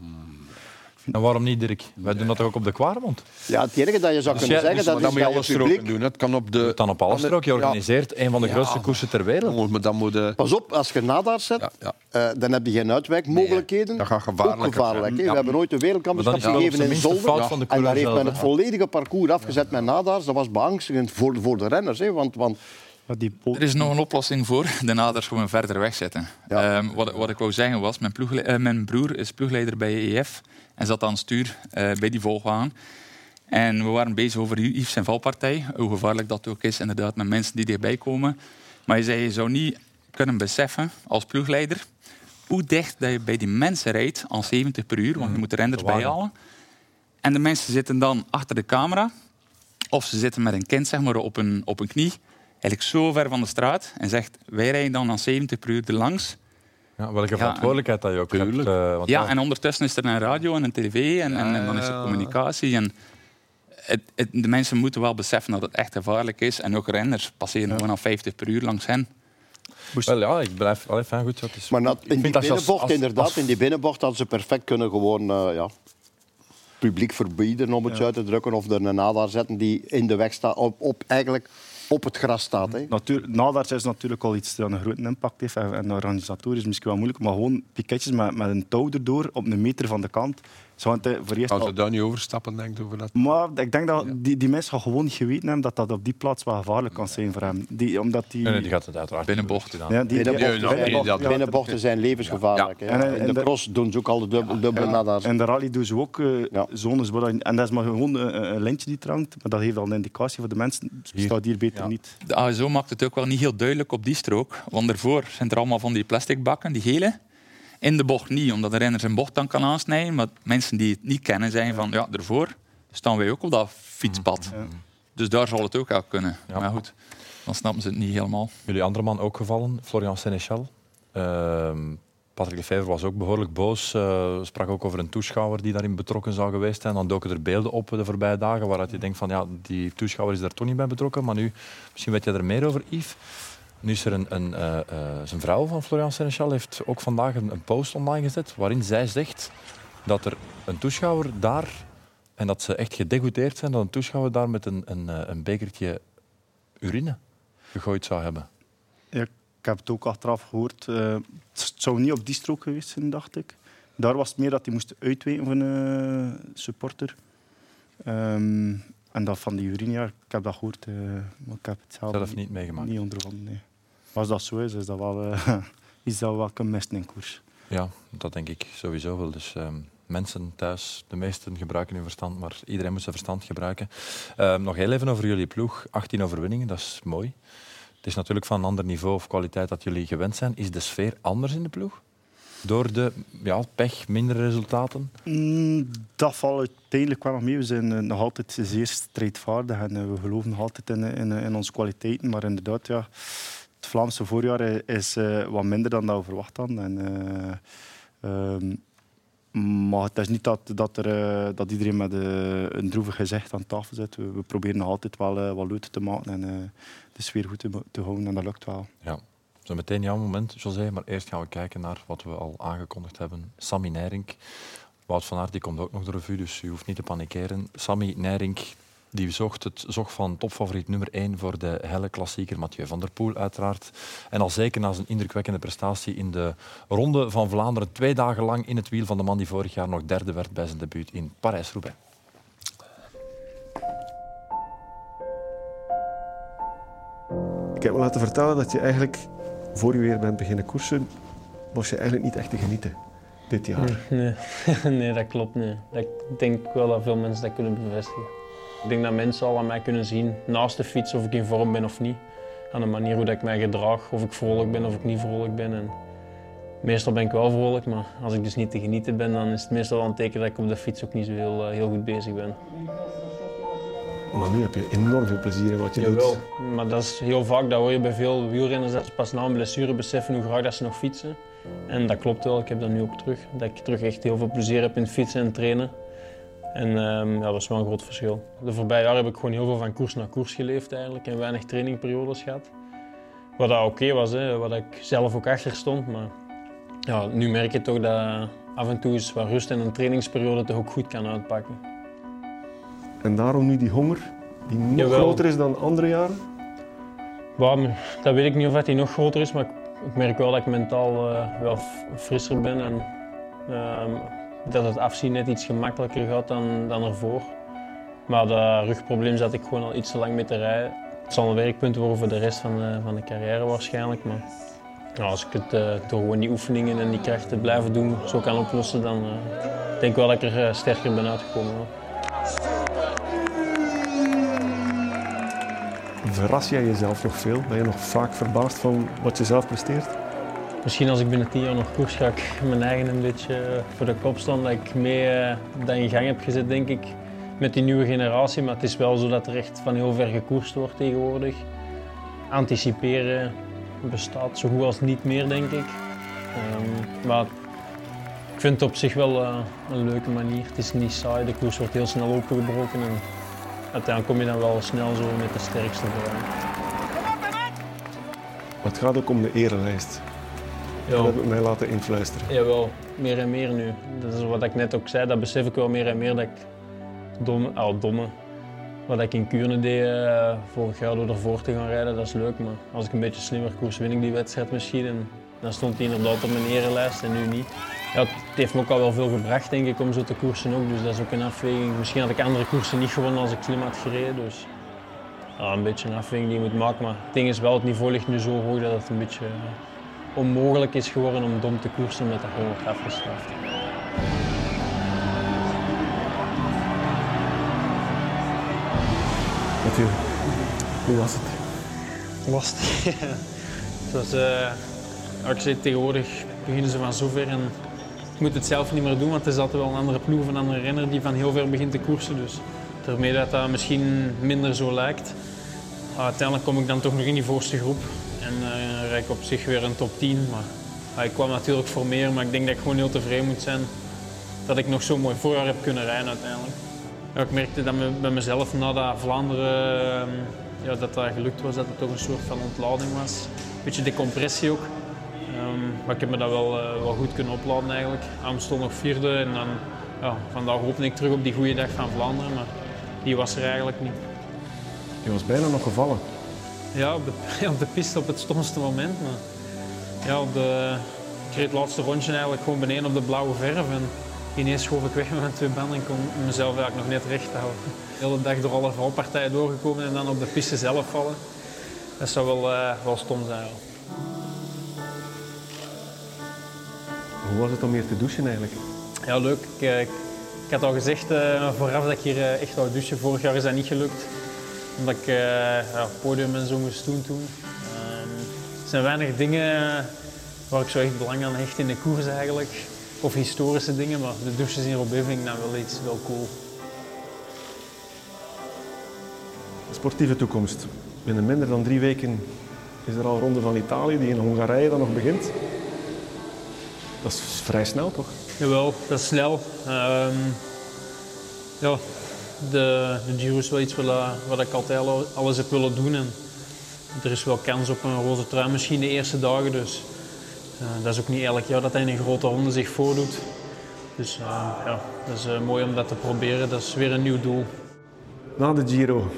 En waarom niet, Dirk? Wij doen dat toch ook op de Kwaremond? Ja, het enige dat je zou kunnen jij- zeggen, dus- dat is dan moet je dat alle publiek... doen. Het kan op de... Dan op alle strook. Je Ja. organiseert een van de Ja. grootste koersen ter wereld. Maar dan moet je... Pas op, als je nadaar zet, Ja, ja. eh, dan heb je geen uitwijkmogelijkheden. dat gaat Ook gevaarlijk. Ja. We hebben nooit een Maar wereldkampioenschap gegeven in de Zolder. fout van de en daar heeft men het volledige parcours afgezet met nadaars. Dat was beangstigend voor, voor de renners. Hè. Want, want Ja, die po- Er is nog een oplossing voor. De naders gewoon verder wegzetten. Ja. Ehm, wat, wat ik wou zeggen was, mijn, ploegle- eh, mijn broer is ploegleider bij EF en zat aan het stuur eh, bij die volgwaan. En we waren bezig over Yves zijn valpartij. Hoe gevaarlijk dat ook is, inderdaad, met mensen die dichtbij komen. Maar je zei, je zou niet kunnen beseffen als ploegleider hoe dicht dat je bij die mensen rijdt aan 70 per uur, want je moet de wagen. bijhalen. En de mensen zitten dan achter de camera, of ze zitten met een kind zeg maar, op, een, op een knie, eigenlijk zo ver van de straat, en zegt, wij rijden dan aan 70 per uur erlangs. Ja, welke Ja, verantwoordelijkheid dat je ook hebt. Eh, want Ja, en ondertussen is er een radio en een tv en, en, en dan is er communicatie. En het, het- de mensen moeten wel beseffen dat het echt gevaarlijk is. En ook renners passeren gewoon aan 50 per uur langs hen. Wel ja, ik blijf... Allee, fijn, goed. Dat is... maar in die als- binnenbocht, als- inderdaad, als- in die binnenbocht hadden ze perfect kunnen gewoon eh, ja, publiek verbieden, om het zo uit te drukken, of er een nadaar zetten die in de weg staat, op, op, eigenlijk op het gras staat. Hè. Natuur, nadaars is natuurlijk al iets dat een grote impact heeft. En, organisatorisch is misschien wel moeilijk, maar gewoon piketjes met een touw erdoor op een meter van de kant. Zou het, eh, voor eerst Als al- ze daar niet overstappen, denk ik, over dat... maar ik denk dat die, die mensen gaan gewoon niet geweten hebben dat dat op die plaats wel gevaarlijk kan zijn voor hem. Die, omdat die, Nee, nee, die gaat het uiteraard Binnenbocht. niet doen. ja, die, Binnenbochten, Ja, zijn, binnenbochten levensgevaarlijk. hè. En, eh, in en de de- cross doen ze ook al de dubbele, dubbele nadaars. En de rally doen ze ook eh, Ja. zones. waar dat- En dat is maar gewoon een, een lintje die trangt. Maar dat heeft al een indicatie voor de mensen. Staat hier beter Ja. niet. De ASO maakt het ook wel niet heel duidelijk op die strook. Want daarvoor zijn er allemaal van die plastic bakken, die gele. In de bocht niet, omdat de renner zijn bocht dan kan aansnijden. Maar mensen die het niet kennen zeggen van, ja, daarvoor staan wij ook op dat fietspad. Dus daar zal het ook wel kunnen. Ja. Maar goed, dan snappen ze het niet helemaal. Jullie andere man ook gevallen, Florian Sénéchal. Ehm Patrick Lefevre was ook behoorlijk boos. eh, sprak ook over een toeschouwer die daarin betrokken zou geweest zijn. Dan doken er beelden op de voorbije dagen waaruit je denkt van ja, die toeschouwer is daar toch niet bij betrokken. Maar nu, misschien weet je er meer over, Yves. Nu is er een, een, eh, eh, zijn vrouw van Florian Sénéchal heeft ook vandaag een, een post online gezet waarin zij zegt dat er een toeschouwer daar, en dat ze echt gedegoûteerd zijn, dat een toeschouwer daar met een, een, eh, een bekertje urine gegooid zou hebben. Ja, ik heb het ook achteraf gehoord. Eh, het zou niet op die strook geweest zijn, dacht ik. Daar was het meer dat hij moest uitweten van een supporter. Ehm, en dat van die urine, ik heb dat gehoord, uh, maar ik heb het zelf, zelf niet meegemaakt. Niet ondervonden, nee. Als dat zo is, is dat wel, uh, is dat wel een mist in koers. Ja, dat denk ik sowieso wel. Dus um, mensen thuis, de meesten gebruiken hun verstand, maar iedereen moet zijn verstand gebruiken. Um, nog heel even over jullie ploeg. 18 overwinningen, dat is mooi. Het is natuurlijk van een ander niveau of kwaliteit dat jullie gewend zijn. Is de sfeer anders in de ploeg? Door de ja, pech, mindere resultaten? Mm, dat valt uiteindelijk wel nog mee. We zijn uh, nog altijd zeer strijdvaardig en uh, we geloven nog altijd in, in, in onze kwaliteiten. Maar inderdaad, ja, het Vlaamse voorjaar is uh, wat minder dan dat we verwacht hadden. En, um, maar het is niet dat, dat, er, dat iedereen met een droevig gezicht aan tafel zit. We, proberen nog altijd wel wat leuk te maken en de sfeer goed te, te houden. En dat lukt wel. Ja. Zo meteen jouw moment, José. Maar eerst gaan we kijken naar wat we al aangekondigd hebben. Sammy Nijrink. Wout van Aert die komt ook nog de revue, dus u hoeft niet te panikeren. Sammy Nijrink die zocht het zocht van topfavoriet nummer 1 voor de helle klassieker. Mathieu van der Poel uiteraard. En al zeker na zijn indrukwekkende prestatie in de Ronde van Vlaanderen. Twee dagen lang in het wiel van de man die vorig jaar nog derde werd bij zijn debuut in Parijs-Roubaix. Ik heb me laten vertellen dat je eigenlijk voor je weer bent beginnen koersen, was je eigenlijk niet echt te genieten dit jaar. Nee, nee dat klopt niet. Ik denk wel dat veel mensen dat kunnen bevestigen. Ik denk dat mensen al aan mij kunnen zien, naast de fiets, of ik in vorm ben of niet. Aan de manier hoe ik mij gedraag, of ik vrolijk ben of ik niet vrolijk ben. En meestal ben ik wel vrolijk, maar als ik dus niet te genieten ben, dan is het meestal wel een teken dat ik op de fiets ook niet zo heel, heel goed bezig ben. Maar nu heb je enorm veel plezier in wat je Jawel, doet. maar dat is heel vaak, dat hoor je bij veel wielrenners, dat ze pas na een blessure beseffen hoe graag dat ze nog fietsen. En dat klopt wel, ik heb dat nu ook terug. Dat ik terug echt heel veel plezier heb in fietsen en trainen. En um, ja, dat is wel een groot verschil. De voorbije jaren heb ik gewoon heel veel van koers naar koers geleefd eigenlijk en weinig trainingperiodes gehad. Wat oké was, hè, wat ik zelf ook achter stond. Maar ja, nu merk je toch dat af en toe eens wat rust en een trainingsperiode toch ook goed kan uitpakken. En daarom nu die honger, die nog Jawel. groter is dan andere jaren? Well, dat weet ik niet of die nog groter is, maar ik merk wel dat ik mentaal uh, wel frisser ben en uh, dat het afzien net iets gemakkelijker gaat dan, dan ervoor. Maar dat rugprobleem zat ik gewoon al iets te lang mee te rijden. Het zal een werkpunt worden voor de rest van de, van de carrière waarschijnlijk. Maar ja, als ik het uh, door gewoon die oefeningen en die krachten blijven doen zo kan oplossen, dan denk ik wel dat ik er sterker ben uitgekomen. Wel. Verras jij jezelf nog veel? Ben je nog vaak verbaasd van wat je zelf presteert? Misschien als ik binnen tien jaar nog koers ga ik mijn eigen een beetje voor de kop staan. Dat ik mee dat in gang heb gezet, denk ik, met die nieuwe generatie. Maar het is wel zo dat er echt van heel ver gekoerst wordt tegenwoordig. Anticiperen bestaat zo goed als niet meer, denk ik. Um, maar ik vind het op zich wel uh, een leuke manier. Het is niet saai, de koers wordt heel snel opengebroken. En uiteindelijk kom je dan wel snel zo met de sterkste voor. Het gaat ook om de erenlijst. Ja. Dat heb ik mij laten influisteren. Jawel, meer en meer nu. Dat is wat ik net ook zei, dat besef ik wel meer en meer dat ik domme, oh, domme wat ik in Kuurne deed uh, vorig jaar door ervoor te gaan rijden, dat is leuk. Maar als ik een beetje slimmer koers, win ik die wedstrijd misschien. En dan stond hij inderdaad op mijn erenlijst en nu niet. Ja, het heeft me ook al wel veel gebracht, denk ik, om zo te koersen ook. Dus dat is ook een afweging. Misschien had ik andere koersen niet gewonnen als ik slim had gereden. Dus ja, een beetje een afweging die je moet maken. Maar het ding is wel, het niveau ligt nu zo hoog dat het een beetje uh, onmogelijk is geworden om dom te koersen omdat dat gewoon wordt afgestraft. Mathieu, hoe was het? Lastig. Zoals uh, ik zei, tegenwoordig beginnen ze van zover en ik moet het zelf niet meer doen, want er is altijd wel een andere ploeg of een andere renner die van heel ver begint te koersen. Dus daarmee dat dat misschien minder zo lijkt. Uh, uiteindelijk kom ik dan toch nog in die voorste groep en uh, rijd ik op zich weer een top 10. Maar ik kwam natuurlijk voor meer, maar ik denk dat ik gewoon heel tevreden moet zijn dat ik nog zo'n mooi voorjaar heb kunnen rijden uiteindelijk. Ik merkte dat bij mezelf na dat Vlaanderen ja, dat dat gelukt was, dat het toch een soort van ontlading was. Een beetje decompressie ook. Um, maar ik heb me dat wel, uh, wel goed kunnen opladen eigenlijk. Am stond nog vierde en dan ja, vandaag hoopte ik terug op die goede dag van Vlaanderen, maar die was er eigenlijk niet. Je was bijna nog gevallen. Ja, op de, op de piste op het stomste moment. Maar ja, op de, ik reed het laatste rondje eigenlijk gewoon beneden op de blauwe verf. En ineens schoof ik weg met mijn twee banden en kon mezelf eigenlijk nog net recht houden. De hele dag door alle valpartijen doorgekomen en dan op de piste zelf vallen. Dat zou wel, uh, wel stom zijn. Hoe was het om hier te douchen eigenlijk? Ja, leuk. Ik, ik, ik had al gezegd uh, vooraf dat ik hier uh, echt wou douchen. Vorig jaar is dat niet gelukt. Omdat ik ja, podium en zo moest doen toen. Ehm, er zijn weinig dingen waar ik zo echt belang aan hecht in de koers eigenlijk. Of historische dingen, maar de douches in Roubaix vind ik nou wel iets wel cool. Sportieve toekomst. Binnen minder dan drie weken is er al Ronde van Italië, die in Hongarije dan nog begint. Dat is vrij snel, toch? Jawel, dat is snel. Um, ja, de, de Giro is wel iets wat, ik altijd alles heb willen doen. En er is wel kans op een roze trui misschien de eerste dagen. Dus uh, dat is ook niet elk jaar dat hij een grote ronde zich voordoet. Dus uh, ja, dat is uh, mooi om dat te proberen. Dat is weer een nieuw doel. Na de Giro,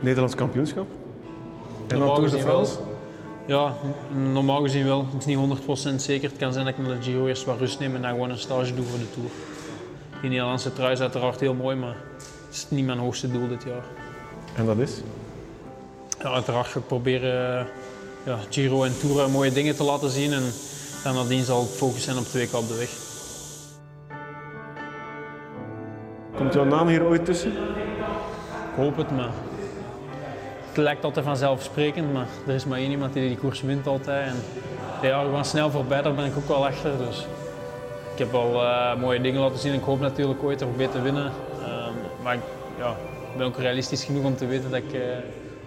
Nederlands kampioenschap? En dan Tour de France? Ja, normaal gezien wel. Het is niet 100% zeker. Het kan zijn dat ik naar de Giro eerst wat rust neem en dan gewoon een stage doe voor de Tour. Die Nederlandse trui is uiteraard heel mooi, maar het is niet mijn hoogste doel dit jaar. En dat is? Ja, uiteraard ga ik proberen ja, Giro en Tour mooie dingen te laten zien. En dan nadien zal ik focus zijn op twee weken op de weg. Komt jouw naam hier ooit tussen? Ik hoop het, maar het lijkt altijd vanzelfsprekend, maar er is maar één iemand die die koers wint altijd. En ja, gaan snel voorbij, daar ben ik ook wel achter. Dus ik heb al uh, mooie dingen laten zien. Ik hoop natuurlijk ooit er beter te winnen. Maar ik ja, ben ook realistisch genoeg om te weten dat, ik, uh,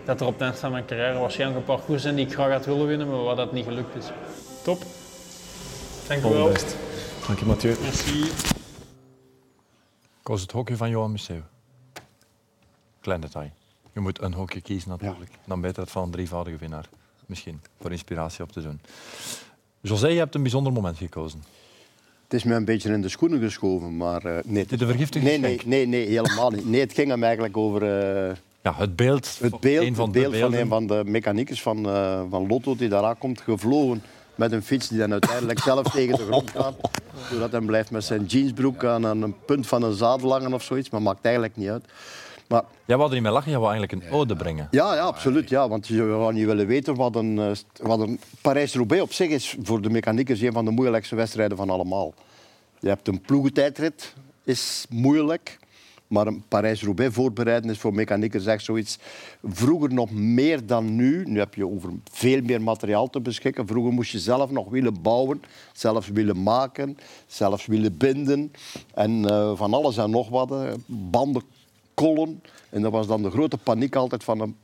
dat er op het eind van mijn carrière waarschijnlijk een parcours zijn die ik graag had willen winnen, maar waar dat niet gelukt is. Top. Dank u wel. Dank je, Mathieu. Merci. Ik was het hokje van Johan Museeuw. Klein detail. Je moet een hokje kiezen natuurlijk. Dan beter het van een drievoudige winnaar. Misschien, voor inspiratie op te doen. José, je hebt een bijzonder moment gekozen. Het is mij een beetje in de schoenen geschoven, maar uh, nee. De vergiftiging? Nee, nee, nee, nee, helemaal niet. Nee, het ging hem eigenlijk over... Uh, ja, het beeld, het beeld, een van, beeld van een van de mechaniekers van, uh, van Lotto die daar komt gevlogen met een fiets die dan uiteindelijk zelf tegen de grond gaat. Doordat hij blijft met zijn jeansbroek aan, aan een punt van een zadel hangen of zoiets, maar maakt eigenlijk niet uit. Maar, Jij wou er niet mee lachen, jij wou eigenlijk een ode brengen. Ja, ja absoluut. Ja, want je zou niet willen weten wat een, wat een Parijs-Roubaix op zich is voor de mechaniekers een van de moeilijkste wedstrijden van allemaal. Je hebt een ploegentijdrit, is moeilijk. Maar een Parijs-Roubaix voorbereiden is voor mechaniekers echt zoiets. Vroeger nog meer dan nu. Nu heb je over veel meer materiaal te beschikken. Vroeger moest je zelf nog willen bouwen, zelfs willen maken, zelfs willen binden. En uh, van alles en nog wat. Banden kollen. En dat was dan de grote paniek altijd van een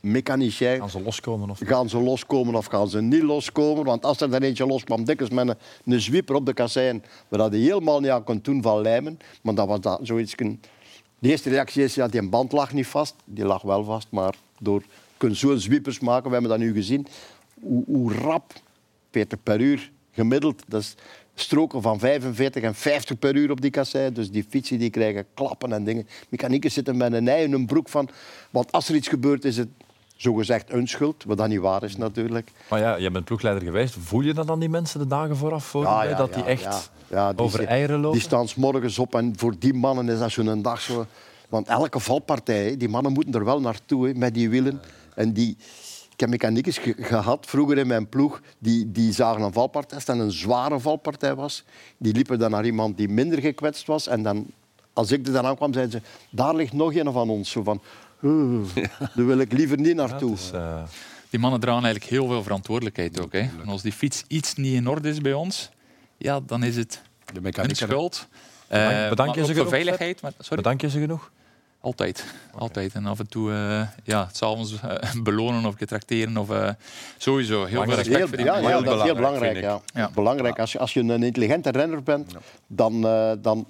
mechanicien. Gaan ze loskomen of Gaan ze loskomen of gaan ze niet loskomen? Want als er dan eentje loskwam, dikwijls met een, een zwieper op de kassein, waar dat hij helemaal niet aan kon doen van lijmen. Maar dat was dat zoiets... De eerste reactie is, ja, die band lag niet vast. Die lag wel vast, maar door... Zo'n zwiepers maken, we hebben dat nu gezien. Hoe, hoe rap, 40 per uur gemiddeld, dat is stroken van 45 en 50 per uur op die kassei. Dus die fietsen die krijgen klappen en dingen. Mechaniekers zitten met een ei in hun broek van... Want als er iets gebeurt, is het zogezegd een schuld. Wat dat niet waar is natuurlijk. Maar ja, je bent ploegleider geweest. Voel je dat dan die mensen de dagen vooraf voor ja, ja, dat die echt die over eieren lopen? Die staan morgens op en voor die mannen is dat zo'n dag zo... Want elke valpartij, die mannen moeten er wel naartoe met die wielen. En die, ik heb mechaniekers ge gehad vroeger in mijn ploeg die, die zagen een valpartij en een zware valpartij was. Die liepen dan naar iemand die minder gekwetst was. En dan, als ik er dan aankwam, zeiden ze, daar ligt nog een van ons. Zo van, uh, daar wil ik liever niet naartoe. Ja, uh... Die mannen dragen eigenlijk heel veel verantwoordelijkheid ook. Hè. En als die fiets iets niet in orde is bij ons, ja, dan is het de een schuld. Bedank je ze genoeg? veiligheid. Maar, sorry. Bedank je ze genoeg? Altijd, altijd. En af en toe uh, ja, s'avonds uh, belonen of getracteren. Of, uh, sowieso, heel veel respect heel, voor die ja, ja, dat is heel belangrijk. Ja. ja. belangrijk. Als, je, als je een intelligente renner bent, dan, dan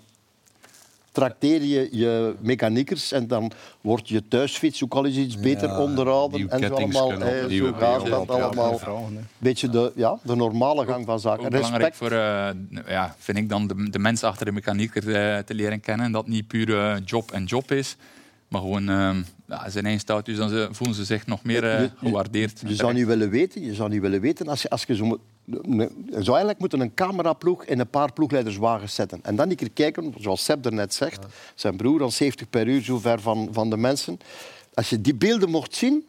trakteer je je mechaniekers en dan wordt je thuisfiets ook al eens iets beter onderhouden. En zo allemaal, eh, zo gaat dat allemaal. Een beetje de, ja, de normale gang van zaken. Ook belangrijk voor, uh, ja, vind ik dan, de, de mensen achter de mechanieker uh, te leren kennen. Dat niet puur uh, job en job is. Maar gewoon, uh, ja, zijn één status, dan voelen ze zich nog meer gewaardeerd. Je, je zou niet willen weten, je zou niet willen weten als je, als je zo Je zou eigenlijk moeten een cameraploeg in een paar ploegleiderswagens zetten. En dan een keer kijken, zoals Seb er net zegt, zijn broer al 70 per uur zo ver van, van de mensen. Als je die beelden mocht zien,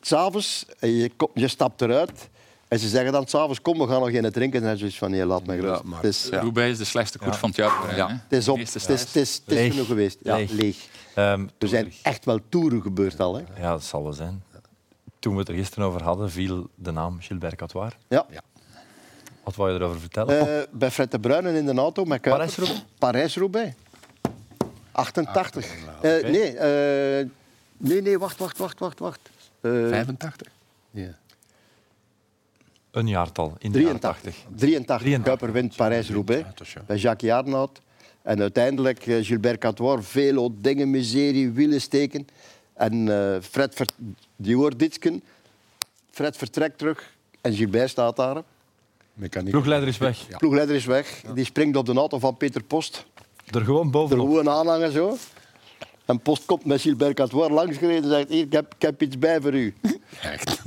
s'avonds, en je, je stapt eruit en ze zeggen dan s'avonds, kom, we gaan nog een drinken. En dan is zoiets van, nee, laat me gerust. maar- het, is, ja. Roubaix is de slechtste koers van het jaar. Ja. het is op, het is, het is, het is genoeg geweest. Ja, Leeg. leeg. Ehm, Er zijn echt wel toeren gebeurd al. Hè. Ja, dat zal wel zijn. Toen we het er gisteren over hadden, viel de naam Gilbert Catoir. Ja. Wat wou je erover vertellen? Eh, bij Fred de Bruyne in de auto met. Parijs-Roubaix? Parijs-Roubaix. 88. Eh, nee, eh, nee, nee, wacht, wacht, wacht, wacht. wacht. Eh, 85? Ja. Een jaartal, in de jaren 83. 80. 83. 83. Kuiper wint Parijs-Roubaix bij Jacques Jarnout. En uiteindelijk Gilbert Catoir, veel dingen, miserie, wielen steken. En eh, Fred, ver- die hoort ditsken. Fred vertrekt terug en Gilbert staat daar. Mechaniek. Ploegleider is weg. Ploegleider is weg. Die springt op de auto van Peter Post. Er gewoon Er bovenop. gewoon aanhangen zo. En Post komt met Gilbert Catoir langsgereden en zegt: Hier, ik heb, ik heb iets bij voor u. Echt.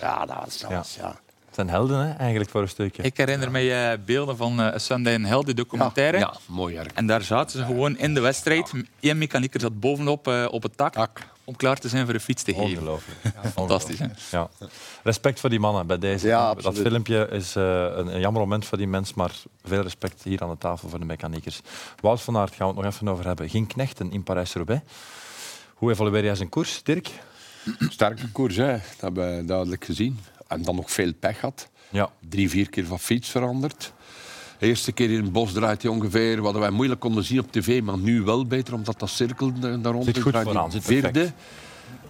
Ja, dat was. Dat was ja. Het zijn helden, hè, eigenlijk, voor een stukje. Ik herinner mij eh, beelden van eh Sunday in Hell, de documentaire. Ja, mooi erg. En daar zaten ze gewoon in de wedstrijd. Eén mechanieker zat bovenop eh, op het tak, Tak. om klaar te zijn voor de fiets te geven. Ongelooflijk. Fantastisch, hè? Ja. Respect voor die mannen bij deze. Ja, dat filmpje is eh, een, een jammer moment voor die mens, maar veel respect hier aan de tafel voor de mechaniekers. Wout van Aert gaan we het nog even over hebben. Ging knechten in Parijs-Roubaix. Hoe evalueer jij zijn koers, Dirk? Sterke koers, hè. dat hebben we duidelijk gezien. En dan nog veel pech gehad. Ja. Drie, vier keer van fiets veranderd. De eerste keer in het bos draait hij ongeveer wat wij moeilijk konden zien op tv, maar nu wel beter, omdat dat cirkel da- daar rond Zit goed draait vooraan, zit vierde. perfect.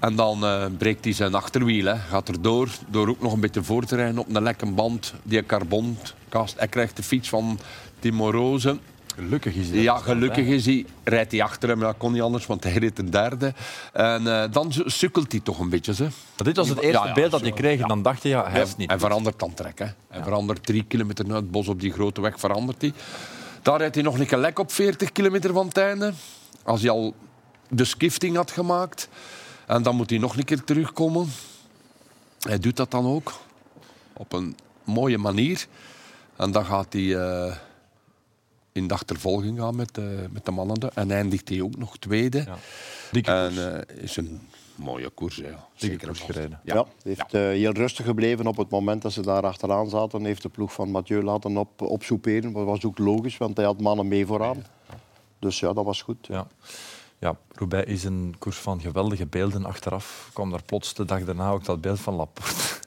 En dan eh, breekt hij zijn achterwiel. Hè. Gaat er door, door ook nog een beetje voor te rijden op een lekke band, die carbonkast. Hij krijgt de fiets van Timo Rozen. Gelukkig is hij. Ja, gelukkig is hij, rijdt hij achter hem. Dat kon niet anders, want hij reed een derde. En eh, dan su- sukkelt hij toch een beetje. Maar dit was het eerste Ja, ja, beeld dat je kreeg en dan dacht je, ja, hij is het niet. Hij verandert dan trek. Hè. Hij verandert drie kilometer naar het bos op die grote weg. Verandert hij. Dan rijdt hij nog een keer lek op 40 kilometer van het einde. Als hij al de skifting had gemaakt. En dan moet hij nog een keer terugkomen. Hij doet dat dan ook. Op een mooie manier. En dan gaat hij eh, in de achtervolging gaan met, de met de mannen. En eindigt hij ook nog tweede. Ja. Dikke En eh, is een mooie koers. Hè. Zeker koers gereden. Ja, hij heeft eh, heel rustig gebleven op het moment dat ze daar achteraan zaten. Heeft de ploeg van Mathieu laten op, opsoeperen. Dat was ook logisch, want hij had mannen mee vooraan. Dus ja, dat was goed. Ja. Ja, Roubaix is een koers van geweldige beelden. Achteraf kwam daar plots de dag daarna ook dat beeld van Laporte.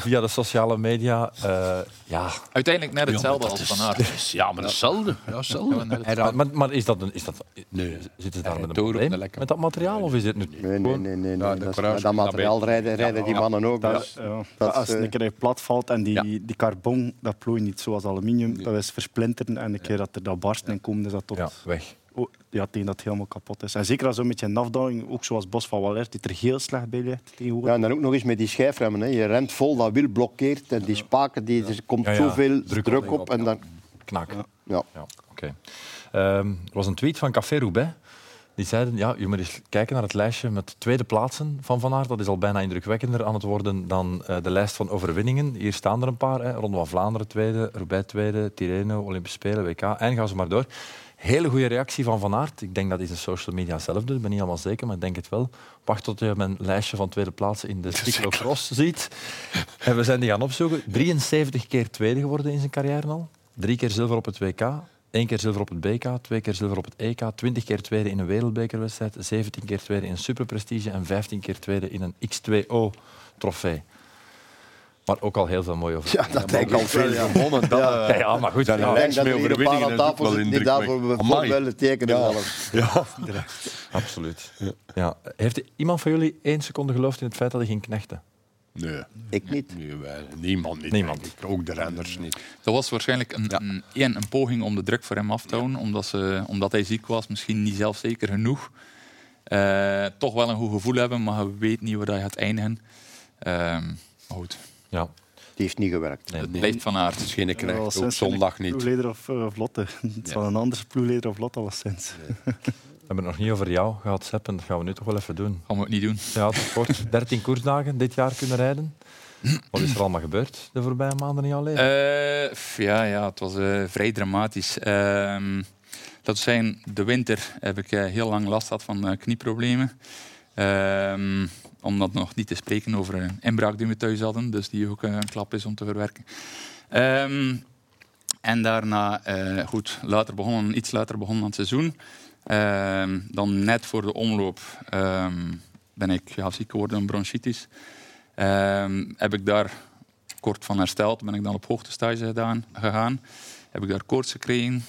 Via de sociale media. eh, ja. Uiteindelijk net hetzelfde als Van Aert. Ja, maar hetzelfde. Ja, hetzelfde. Maar, maar, maar is dat een, is dat, Nee. zitten ze daar met een probleem met dat materiaal? Of is het nu Nee, nee, nee. nee, Dat, is- materiaal rijden, rijden die mannen ook. Dat, Dus, ja. dat, als het eh, een keer plat valt en die, Ja. die carbon, dat plooit niet zoals aluminium, dat is versplinteren en een keer dat er dat barst en komt, is dat tot... ja, weg? Oh, ja, tegen dat het helemaal kapot is. En zeker als zo'n beetje een afdaling, ook zoals Bos van Wallert, die er heel slecht bij ligt tegenwoordig. ja, en dan ook nog eens met die schijfremmen. Hè. Je rent vol, dat wiel blokkeert. En die spaken, die, er komt Ja, ja. zoveel Druk druk, op, op. En dan, Knak. ja. Ja, oké. Ehm, er was een tweet van Café Roubaix. Die zeiden, ja, je moet eens kijken naar het lijstje met tweede plaatsen van Van Aert. Dat is al bijna indrukwekkender aan het worden dan eh, de lijst van overwinningen. Hier staan er een paar. Hè. Ronde van Vlaanderen tweede, Roubaix tweede, Tirreno, Olympische Spelen, WK. En gaan ze maar door. Hele goede reactie van Van Aert. Ik denk dat hij zijn social media zelf doet. Ik ben niet helemaal zeker, maar ik denk het wel. Wacht tot je mijn lijstje van tweede plaatsen in de cyclocross ziet. En we zijn die gaan opzoeken. 73 keer tweede geworden in zijn carrière al. Drie keer zilver op het WK. Eén keer zilver op het BK, twee keer zilver op het EK, twintig keer tweede in een wereldbekerwedstrijd, 17 keer tweede in een superprestige en 15 keer tweede in een X2O-trofee. Maar ook al heel veel mooi over. ja, dat denk ik al veel gewonnen. Ja, ja, maar goed. ja. Ik denk dat er een paar aan tafel wel zitten die daarvoor willen tekenen. zelfs. Absoluut. Ja. Heeft iemand van jullie één seconde geloofd in het feit dat hij ging knechten? Nee, Ik niet. nee, wij- niemand niet. Niemand. ik. Ook de renners niet. Dat was waarschijnlijk een, een, poging om de druk voor hem af te houden, omdat, ze, omdat hij ziek was, misschien niet zelfzeker genoeg. Eh, toch wel een goed gevoel hebben, maar je weet niet waar hij gaat eindigen. Ehm, maar goed, Ja. Die heeft niet gewerkt. Nee. het blijft van aard. Het is geen knecht, ook zondag niet. Ploegleider of, eh, of Lotte. Het is wel een andere ploegleider of Lotte was sinds. We hebben het nog niet over jou gehad, Sepp, en dat gaan we nu toch wel even doen. Gaan we het niet doen. Ja, het is kort. 13 koersdagen dit jaar kunnen rijden. Wat is er allemaal gebeurd de voorbije maanden in jouw leven? Eh, ja, ja, het was eh, vrij dramatisch. Ehm dat zijn, de winter heb ik eh, heel lang last gehad van eh, knieproblemen. Ehm, om dat nog niet te spreken over een inbraak die we thuis hadden. Dus die ook eh, een klap is om te verwerken. Ehm, en daarna, eh, goed, later begonnen, iets later begonnen aan het seizoen. Ehm, dan net voor de omloop ehm, ben ik ja, ziek geworden aan bronchitis. Heb ik daar kort van hersteld. Ben ik dan op hoogtestage gedaan, gegaan. Heb ik daar koorts gekregen.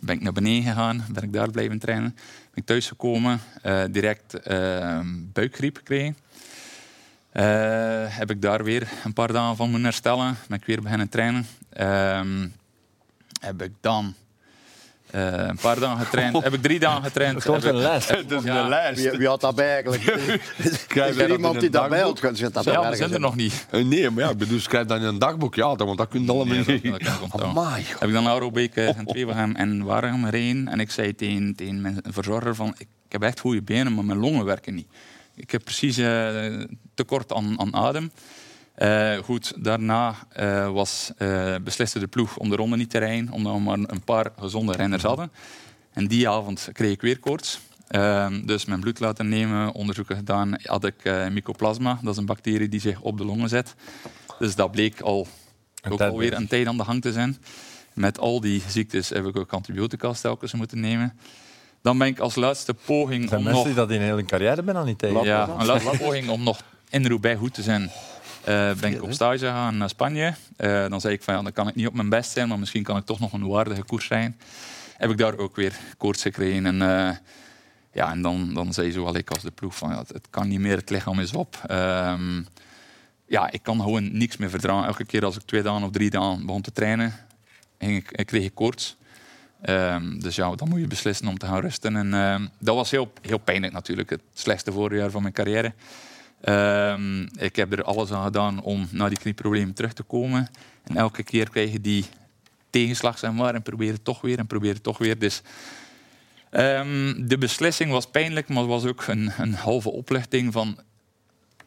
Ben ik naar beneden gegaan. Ben ik daar blijven trainen. Ben ik thuisgekomen. eh direct ehm, buikgriep gekregen. Eh, heb ik daar weer een paar dagen van moeten herstellen. Ben ik weer beginnen trainen. Ehm, heb ik dan eh, een paar dagen getraind. heb ik drie dagen getraind. Het wordt Heb een is Ja. lijst. Wie, wie had dat bij eigenlijk? Is Krijg er dat iemand die dat bij had? Zit dat Ja, er zijn er in? nog niet. Eh, Nee, maar ja, ik bedoel, schrijf dan in een dagboek. Ja, dan- want dat kun je allemaal Nee, niet. dat- dat heb ik dan naar Aerobeek uh, en Tweebergem en Waregem gereden. En ik zei tegen, tegen mijn verzorger van, ik, ik heb echt goede benen, maar mijn longen werken niet. Ik heb precies eh, tekort aan, aan adem. Eh, goed, daarna eh, was, eh, besliste de ploeg om de ronde niet te rijden, omdat we maar een paar gezonde renners hadden. En die avond kreeg ik weer koorts. Ehm, dus mijn bloed laten nemen, onderzoeken gedaan, had ik mycoplasma. Dat is een bacterie die zich op de longen zet. Dus dat bleek al Een ook alweer een tijd aan de gang te zijn. Met al die ziektes heb ik ook antibiotica telkens moeten nemen. Dan ben ik als laatste poging zijn om mensen nog... die dat in heel hun carrière bijna niet tegen. Ja, een laatste poging om nog in Roubaix goed te zijn. Eh, ben ik op stage gegaan naar Spanje. Eh, dan zei ik van ja, dan kan ik niet op mijn best zijn, maar misschien kan ik toch nog een waardige koers rijden. Heb ik daar ook weer koorts gekregen. En, eh, ja, en dan, dan zei zowel ik als de ploeg van ja, het, het kan niet meer, het lichaam is op. Ehm, ja, ik kan gewoon niks meer verdragen. Elke keer als ik twee dagen of drie dagen begon te trainen, ging ik, ik kreeg ik koorts. Ehm, dus ja, dan moet je beslissen om te gaan rusten. En ehm, dat was heel, heel pijnlijk natuurlijk. Het slechtste voorjaar van mijn carrière. Ehm, ik heb er alles aan gedaan om naar die knieproblemen terug te komen. En elke keer krijg je die tegenslag zeg maar, en probeer het toch weer en probeer het toch weer. Dus ehm, de beslissing was pijnlijk, maar het was ook een, een halve opluchting van...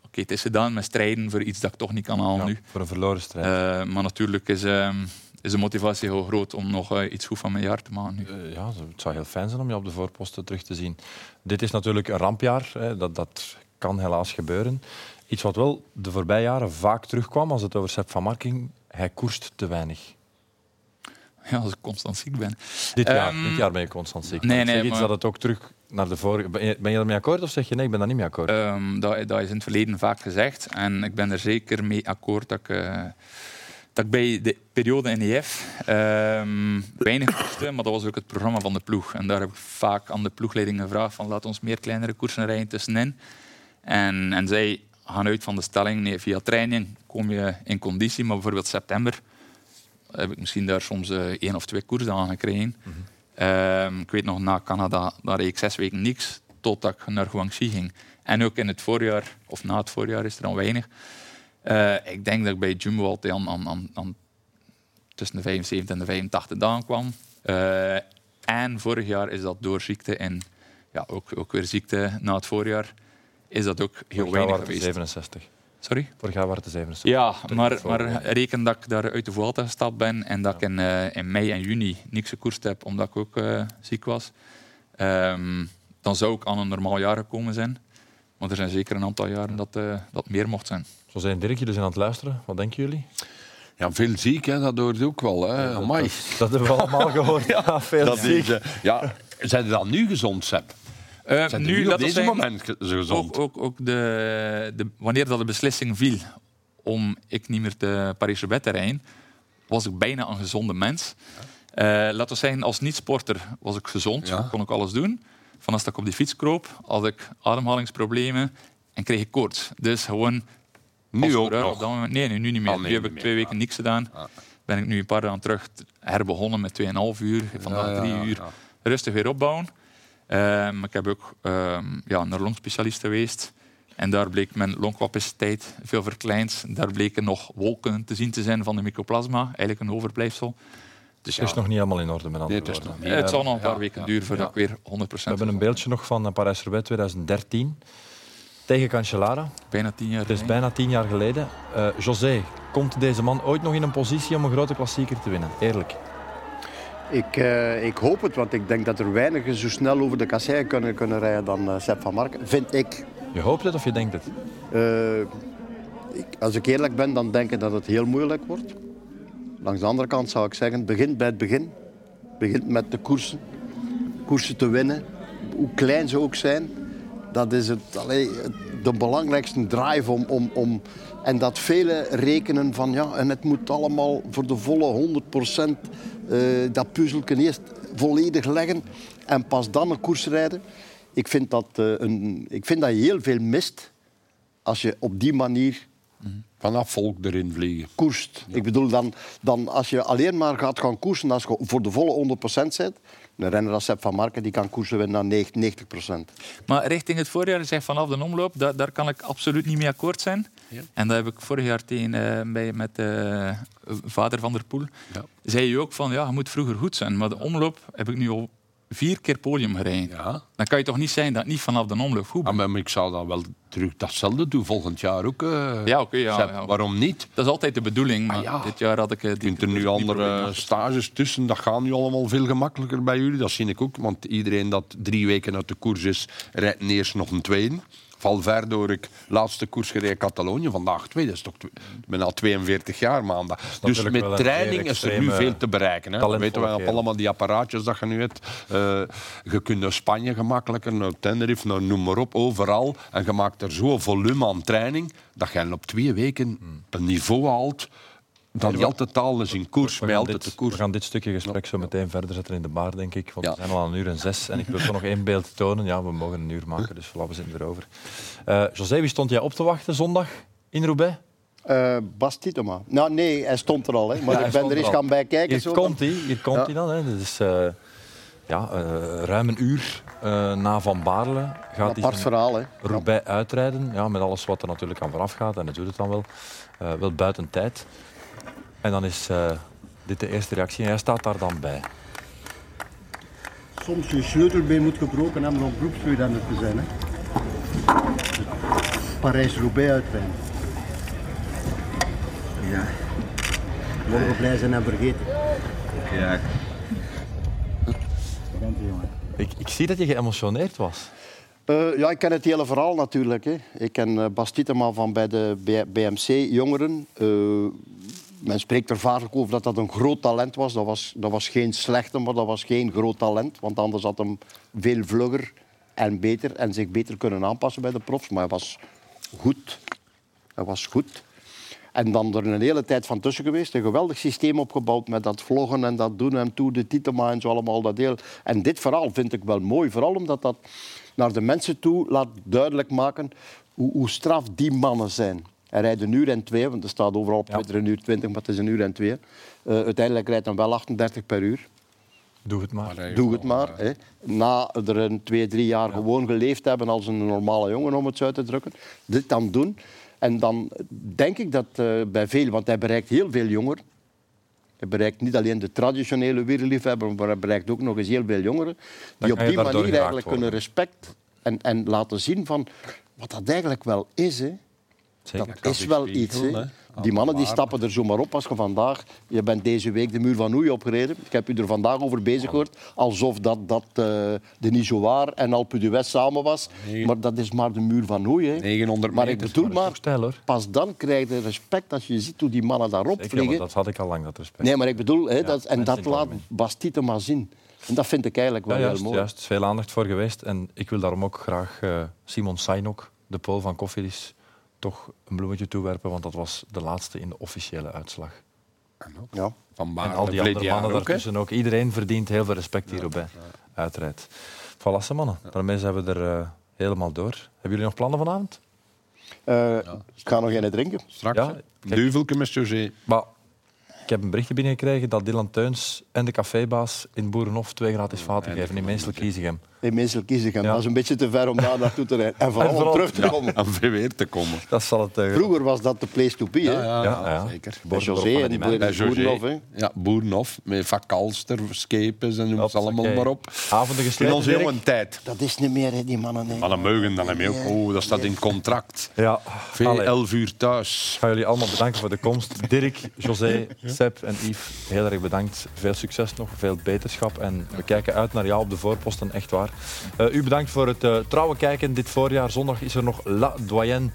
Oké, het is gedaan met strijden voor iets dat ik toch niet kan halen Ja, nu. Voor een verloren strijd. Eh, maar natuurlijk is, ehm, is de motivatie heel groot om nog eh, iets goed van mijn jaar te maken nu. Eh, ja, het zou heel fijn zijn om je op de voorposten terug te zien. Dit is natuurlijk een rampjaar. Hè. Dat, dat kan helaas gebeuren. Iets wat wel de voorbije jaren vaak terugkwam als het over Sepp van Mark ging. Hij koerst te weinig. Ja, als ik constant ziek ben. Dit jaar, Ehm, dit jaar ben je constant ziek. nee, nee, zeg iets maar- dat het ook terug naar de vorige... Ben je, ben je akkoord of zeg je nee, ik ben daar niet mee akkoord? Ehm, dat, dat is in het verleden vaak gezegd. En ik ben er zeker mee akkoord dat ik, eh, dat ik bij de periode NEF ehm weinig koerste, maar dat was ook het programma van de ploeg. En daar heb ik vaak aan de ploegleiding gevraagd van laat ons meer kleinere koersen rijden tussenin. En, en zij gaan uit van de stelling, nee, via training kom je in conditie, maar bijvoorbeeld september heb ik misschien daar soms eh, één of twee koersen aan gekregen. Ehm, ik weet nog, na Canada daar reed ik zes weken niks, totdat ik naar Guangxi ging. En ook in het voorjaar, of na het voorjaar, is er dan weinig. Eh, ik denk dat ik bij Jumbo altijd aan, aan, aan, aan tussen de 75 en de 85 dagen kwam. Eh, en vorig jaar is dat door ziekte en ja, ook, ook weer ziekte na het voorjaar, is dat ook heel Vorig weinig geweest. 67. Sorry? Vorig jaar waren het 67. Ja, maar, maar reken dat ik daar uit de Vuelta gestapt ben en dat ik in, eh, in mei en juni niks gekoerst heb omdat ik ook eh, ziek was. Ehm, dan zou ik aan een normaal jaar gekomen zijn. Maar er zijn zeker een aantal jaren dat eh, dat meer mocht zijn. Zo zijn Dirk, jullie zijn aan het luisteren. Wat denken jullie? Ja, veel ziek, hè, dat hoort ook wel. Hè. dat, Amai. dat, dat hebben we allemaal gehoord. Ja, veel Dat ziek. is, ja, zijn ze dan nu gezond, Sepp? Zijn nu, op dat deze zijn moment gezond? ook, ook, ook de, de, wanneer dat de beslissing viel om ik niet meer te Paris-Roubaix te rijden, was ik bijna een gezonde mens. Eh, laten we zeggen, als niet-sporter was ik gezond, Ja. kon ik alles doen. Van als ik op die fiets kroop, had ik ademhalingsproblemen en kreeg ik koorts. Dus gewoon Nu ook nog. op moment- nee, nee, nu niet meer. Ah, nee, nu heb ik twee weken niks gedaan. Ah. Ben ik nu een paar dagen terug herbegonnen met 2,5 uur. Vandaag Ja, ja, drie ja, uur. ja. Rustig weer opbouwen. Ehm, ik heb ook ehm, ja, naar longspecialist geweest. En daar bleek mijn longcapaciteit veel verkleind. Daar bleken nog wolken te zien te zijn van de mycoplasma. Eigenlijk een overblijfsel. Dus Het is ja, nog niet helemaal in orde met andere Nee, het nog niet. het zal nog een paar Ja, weken ja, duren voordat ja. ik weer 100% We hebben een beeldje nog van eh, Parijs-Roubaix 2013. Tegen Cancellara. Bijna tien jaar Het is geleden. bijna tien jaar geleden. Eh, José, komt deze man ooit nog in een positie om een grote klassieker te winnen? Eerlijk. Ik, eh, ik hoop het, want ik denk dat er weinigen zo snel over de kasseien kunnen, kunnen rijden dan eh Sepp van Marken. Vind ik. Je hoopt het of je denkt het? Eh, ik. Als ik eerlijk ben, dan denk ik dat het heel moeilijk wordt. Langs de andere kant zou ik zeggen, begin bij het begin. Begint met de koersen. Koersen te winnen, hoe klein ze ook zijn. Dat is het, allee, de belangrijkste drive om, om, om... En dat velen rekenen van, ja, en het moet allemaal voor de volle 100% eh, dat puzzelken eerst volledig leggen en pas dan een koers rijden. Ik vind dat, eh, een, ik vind dat je heel veel mist als je op die manier Vanaf volk erin vliegen. koerst. Ik bedoel, dan, dan als je alleen maar gaat gaan koersen als je voor de volle 100% zit, een renner als Sepp van Marken die kan koersen winnen naar 90%. Maar richting het voorjaar, je zegt vanaf de omloop, daar, daar kan ik absoluut niet mee akkoord zijn. En dat heb ik vorig jaar tegen, eh, bij, met eh, vader van der Poel. Ja. Zei je ook van, ja, je moet vroeger goed zijn. Maar de omloop heb ik nu al vier keer podium gereden. Ja. Dan kan je toch niet zijn dat niet vanaf de omloop goed Ah, maar ik zou dan wel terug datzelfde doen volgend jaar ook. eh, Ja, oké, ja. Waarom niet? Dat is altijd de bedoeling, maar Ah, dit jaar had ik... eh, Je die- kunt er nu andere stages tussen. Dat gaat nu allemaal veel gemakkelijker bij jullie. Dat zie ik ook. Want iedereen dat drie weken uit de koers is, rijdt eerst nog een tweede. Valverde ik laatste koers gereden Catalonië. Vandaag twee. Dat is toch tw- ik ben al 42 jaar maandag. Dus met training is er nu veel te bereiken. Hè. Talentvolle weten we kerel. allemaal die apparaatjes dat je nu hebt. Eh, je kunt naar Spanje gemakkelijker, naar Tenerife, naar noem maar op, overal. En je maakt er zo'n volume aan training dat je op twee weken een niveau haalt. Dan niet altijd taal is in koers, altijd dit, de koers. we gaan dit stukje gesprek zo meteen verder zetten in de bar, denk ik. Want Ja. we zijn al aan een uur en zes. En ik wil toch nog één beeld tonen. Ja, we mogen een uur maken, dus voilà, we zitten erover. Eh José, wie stond jij op te wachten zondag in Roubaix? Eh Bas Tietema. Nou nee, hij stond er al. Hè. Maar Ja, ik ben er eens gaan bij kijken. Hier zo, komt hij, hier komt Ja. hij dan. Hè. Is eh, ja, eh, ruim een uur eh, na Van Baarle. Gaat hij apart verhaal. Hè. Roubaix uitrijden. Ja, met alles wat er natuurlijk aan vooraf gaat. En dat doet het dan wel. Eh, wel buiten tijd. En dan is eh, dit de eerste reactie. En hij staat daar dan bij. Soms je sleutelbeen moet gebroken hebben om beroepswielrenner te zijn. Hè. Parijs-Roubaix uitrijden. Ja. Mogen blij zijn en vergeten. Ja. Ik, ik zie dat je geëmotioneerd was. Eh, ja, ik ken het hele verhaal natuurlijk. Hè. Ik ken eh, Bas Tietema van bij de BMC Jongeren. Eh, men spreekt er vaak over dat dat een groot talent was. Dat, was. dat was geen slechte, maar dat was geen groot talent. Want anders had hem veel vlugger en beter en zich beter kunnen aanpassen bij de profs. Maar hij was goed. Hij was goed. En dan er een hele tijd van tussen geweest. Een geweldig systeem opgebouwd met dat vloggen en dat doen en toe, de Titema en zo allemaal dat deel. En dit verhaal vind ik wel mooi. Vooral omdat dat naar de mensen toe laat duidelijk maken hoe, hoe straf die mannen zijn. Hij rijdt een uur en twee, want er staat overal op Twitter een uur twintig, maar het is een uur en twee. Eh, uiteindelijk rijdt hij wel 38 per uur. Doe het maar. Doe het maar. Hè. Na er een twee, drie jaar gewoon geleefd hebben als een normale jongen, om het zo uit te drukken. Dit dan doen. En dan denk ik dat eh, bij veel, want hij bereikt heel veel jongeren. Hij bereikt niet alleen de traditionele wielerliefhebber, maar hij bereikt ook nog eens heel veel jongeren. Die op die manier eigenlijk worden. kunnen respect en, en laten zien van wat dat eigenlijk wel is. Hè. Zeker. Dat is wel spiegel, iets. hè. Die mannen die stappen er zomaar op als je vandaag... Je bent deze week de muur van Oei opgereden. Ik heb u er vandaag over bezig gehoord. Alsof dat, dat eh, de Nijoar en Alpe d'Huez samen was. Nee. Maar dat is maar de muur van Oei. Hè. 900 Maar ik bedoel maar, pas dan krijg je respect als je ziet hoe die mannen daarop Zeker, vliegen. dat had ik al lang, dat respect. Nee, maar ik bedoel, hè, dat, en dat laat Bastite maar zien. En dat vind ik eigenlijk wel Ja, heel juist, mooi. juist. Is veel aandacht voor geweest. En ik wil daarom ook graag eh, Simon Sainok, de Pool van Koffiedis, toch een bloemetje toewerpen, want dat was de laatste in de officiële uitslag. Ja. Van En Baarle al die andere mannen ook, daartussen ook. Iedereen verdient heel veel respect hierbij. Uiteraard. Voilà, ze mannen. Daarmee zijn we er eh, helemaal door. Hebben jullie nog plannen vanavond? Eh, Ik ga nog een drinken. Straks, Ja. Duvelke met José. Maar ik heb een berichtje binnengekregen dat Dylan Teuns en de cafébaas in Boerenhof twee gratis vaten geven in Meestal Kiezegem. In Mensel kiezen gaan. Ja. Dat is een beetje te ver om daar naartoe te rijden. En vooral, En vooral- om terug te Ja, komen. om weer weer te komen. Dat zal het... eh, Vroeger was dat de place to be. hè. Ja, ja, Ja, ja. zeker. Bij José en. Boerenhof. hè. Ja, Boerenhof, met Vakalster, Skepes en noem ze allemaal maar op. Avonden In gesleten, onze jonge tijd. Dat is niet meer, hè, die mannen. hè. Maar dan mogen dan niet meer. Oh, dat staat in contract. Ja. Veel. 11 uur thuis. Ik ga jullie allemaal bedanken voor de komst. Dirk, José, Seb en Yves, heel erg bedankt. Veel succes nog, veel beterschap. En we kijken uit naar jou op de voorposten, echt waar. Eh, u bedankt voor het eh, trouwe kijken. Dit voorjaar zondag is er nog La Doyenne.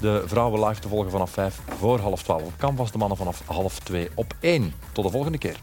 De vrouwen live te volgen vanaf 5 voor half 12 op Canvas. De mannen vanaf half 2 op 1. Tot de volgende keer.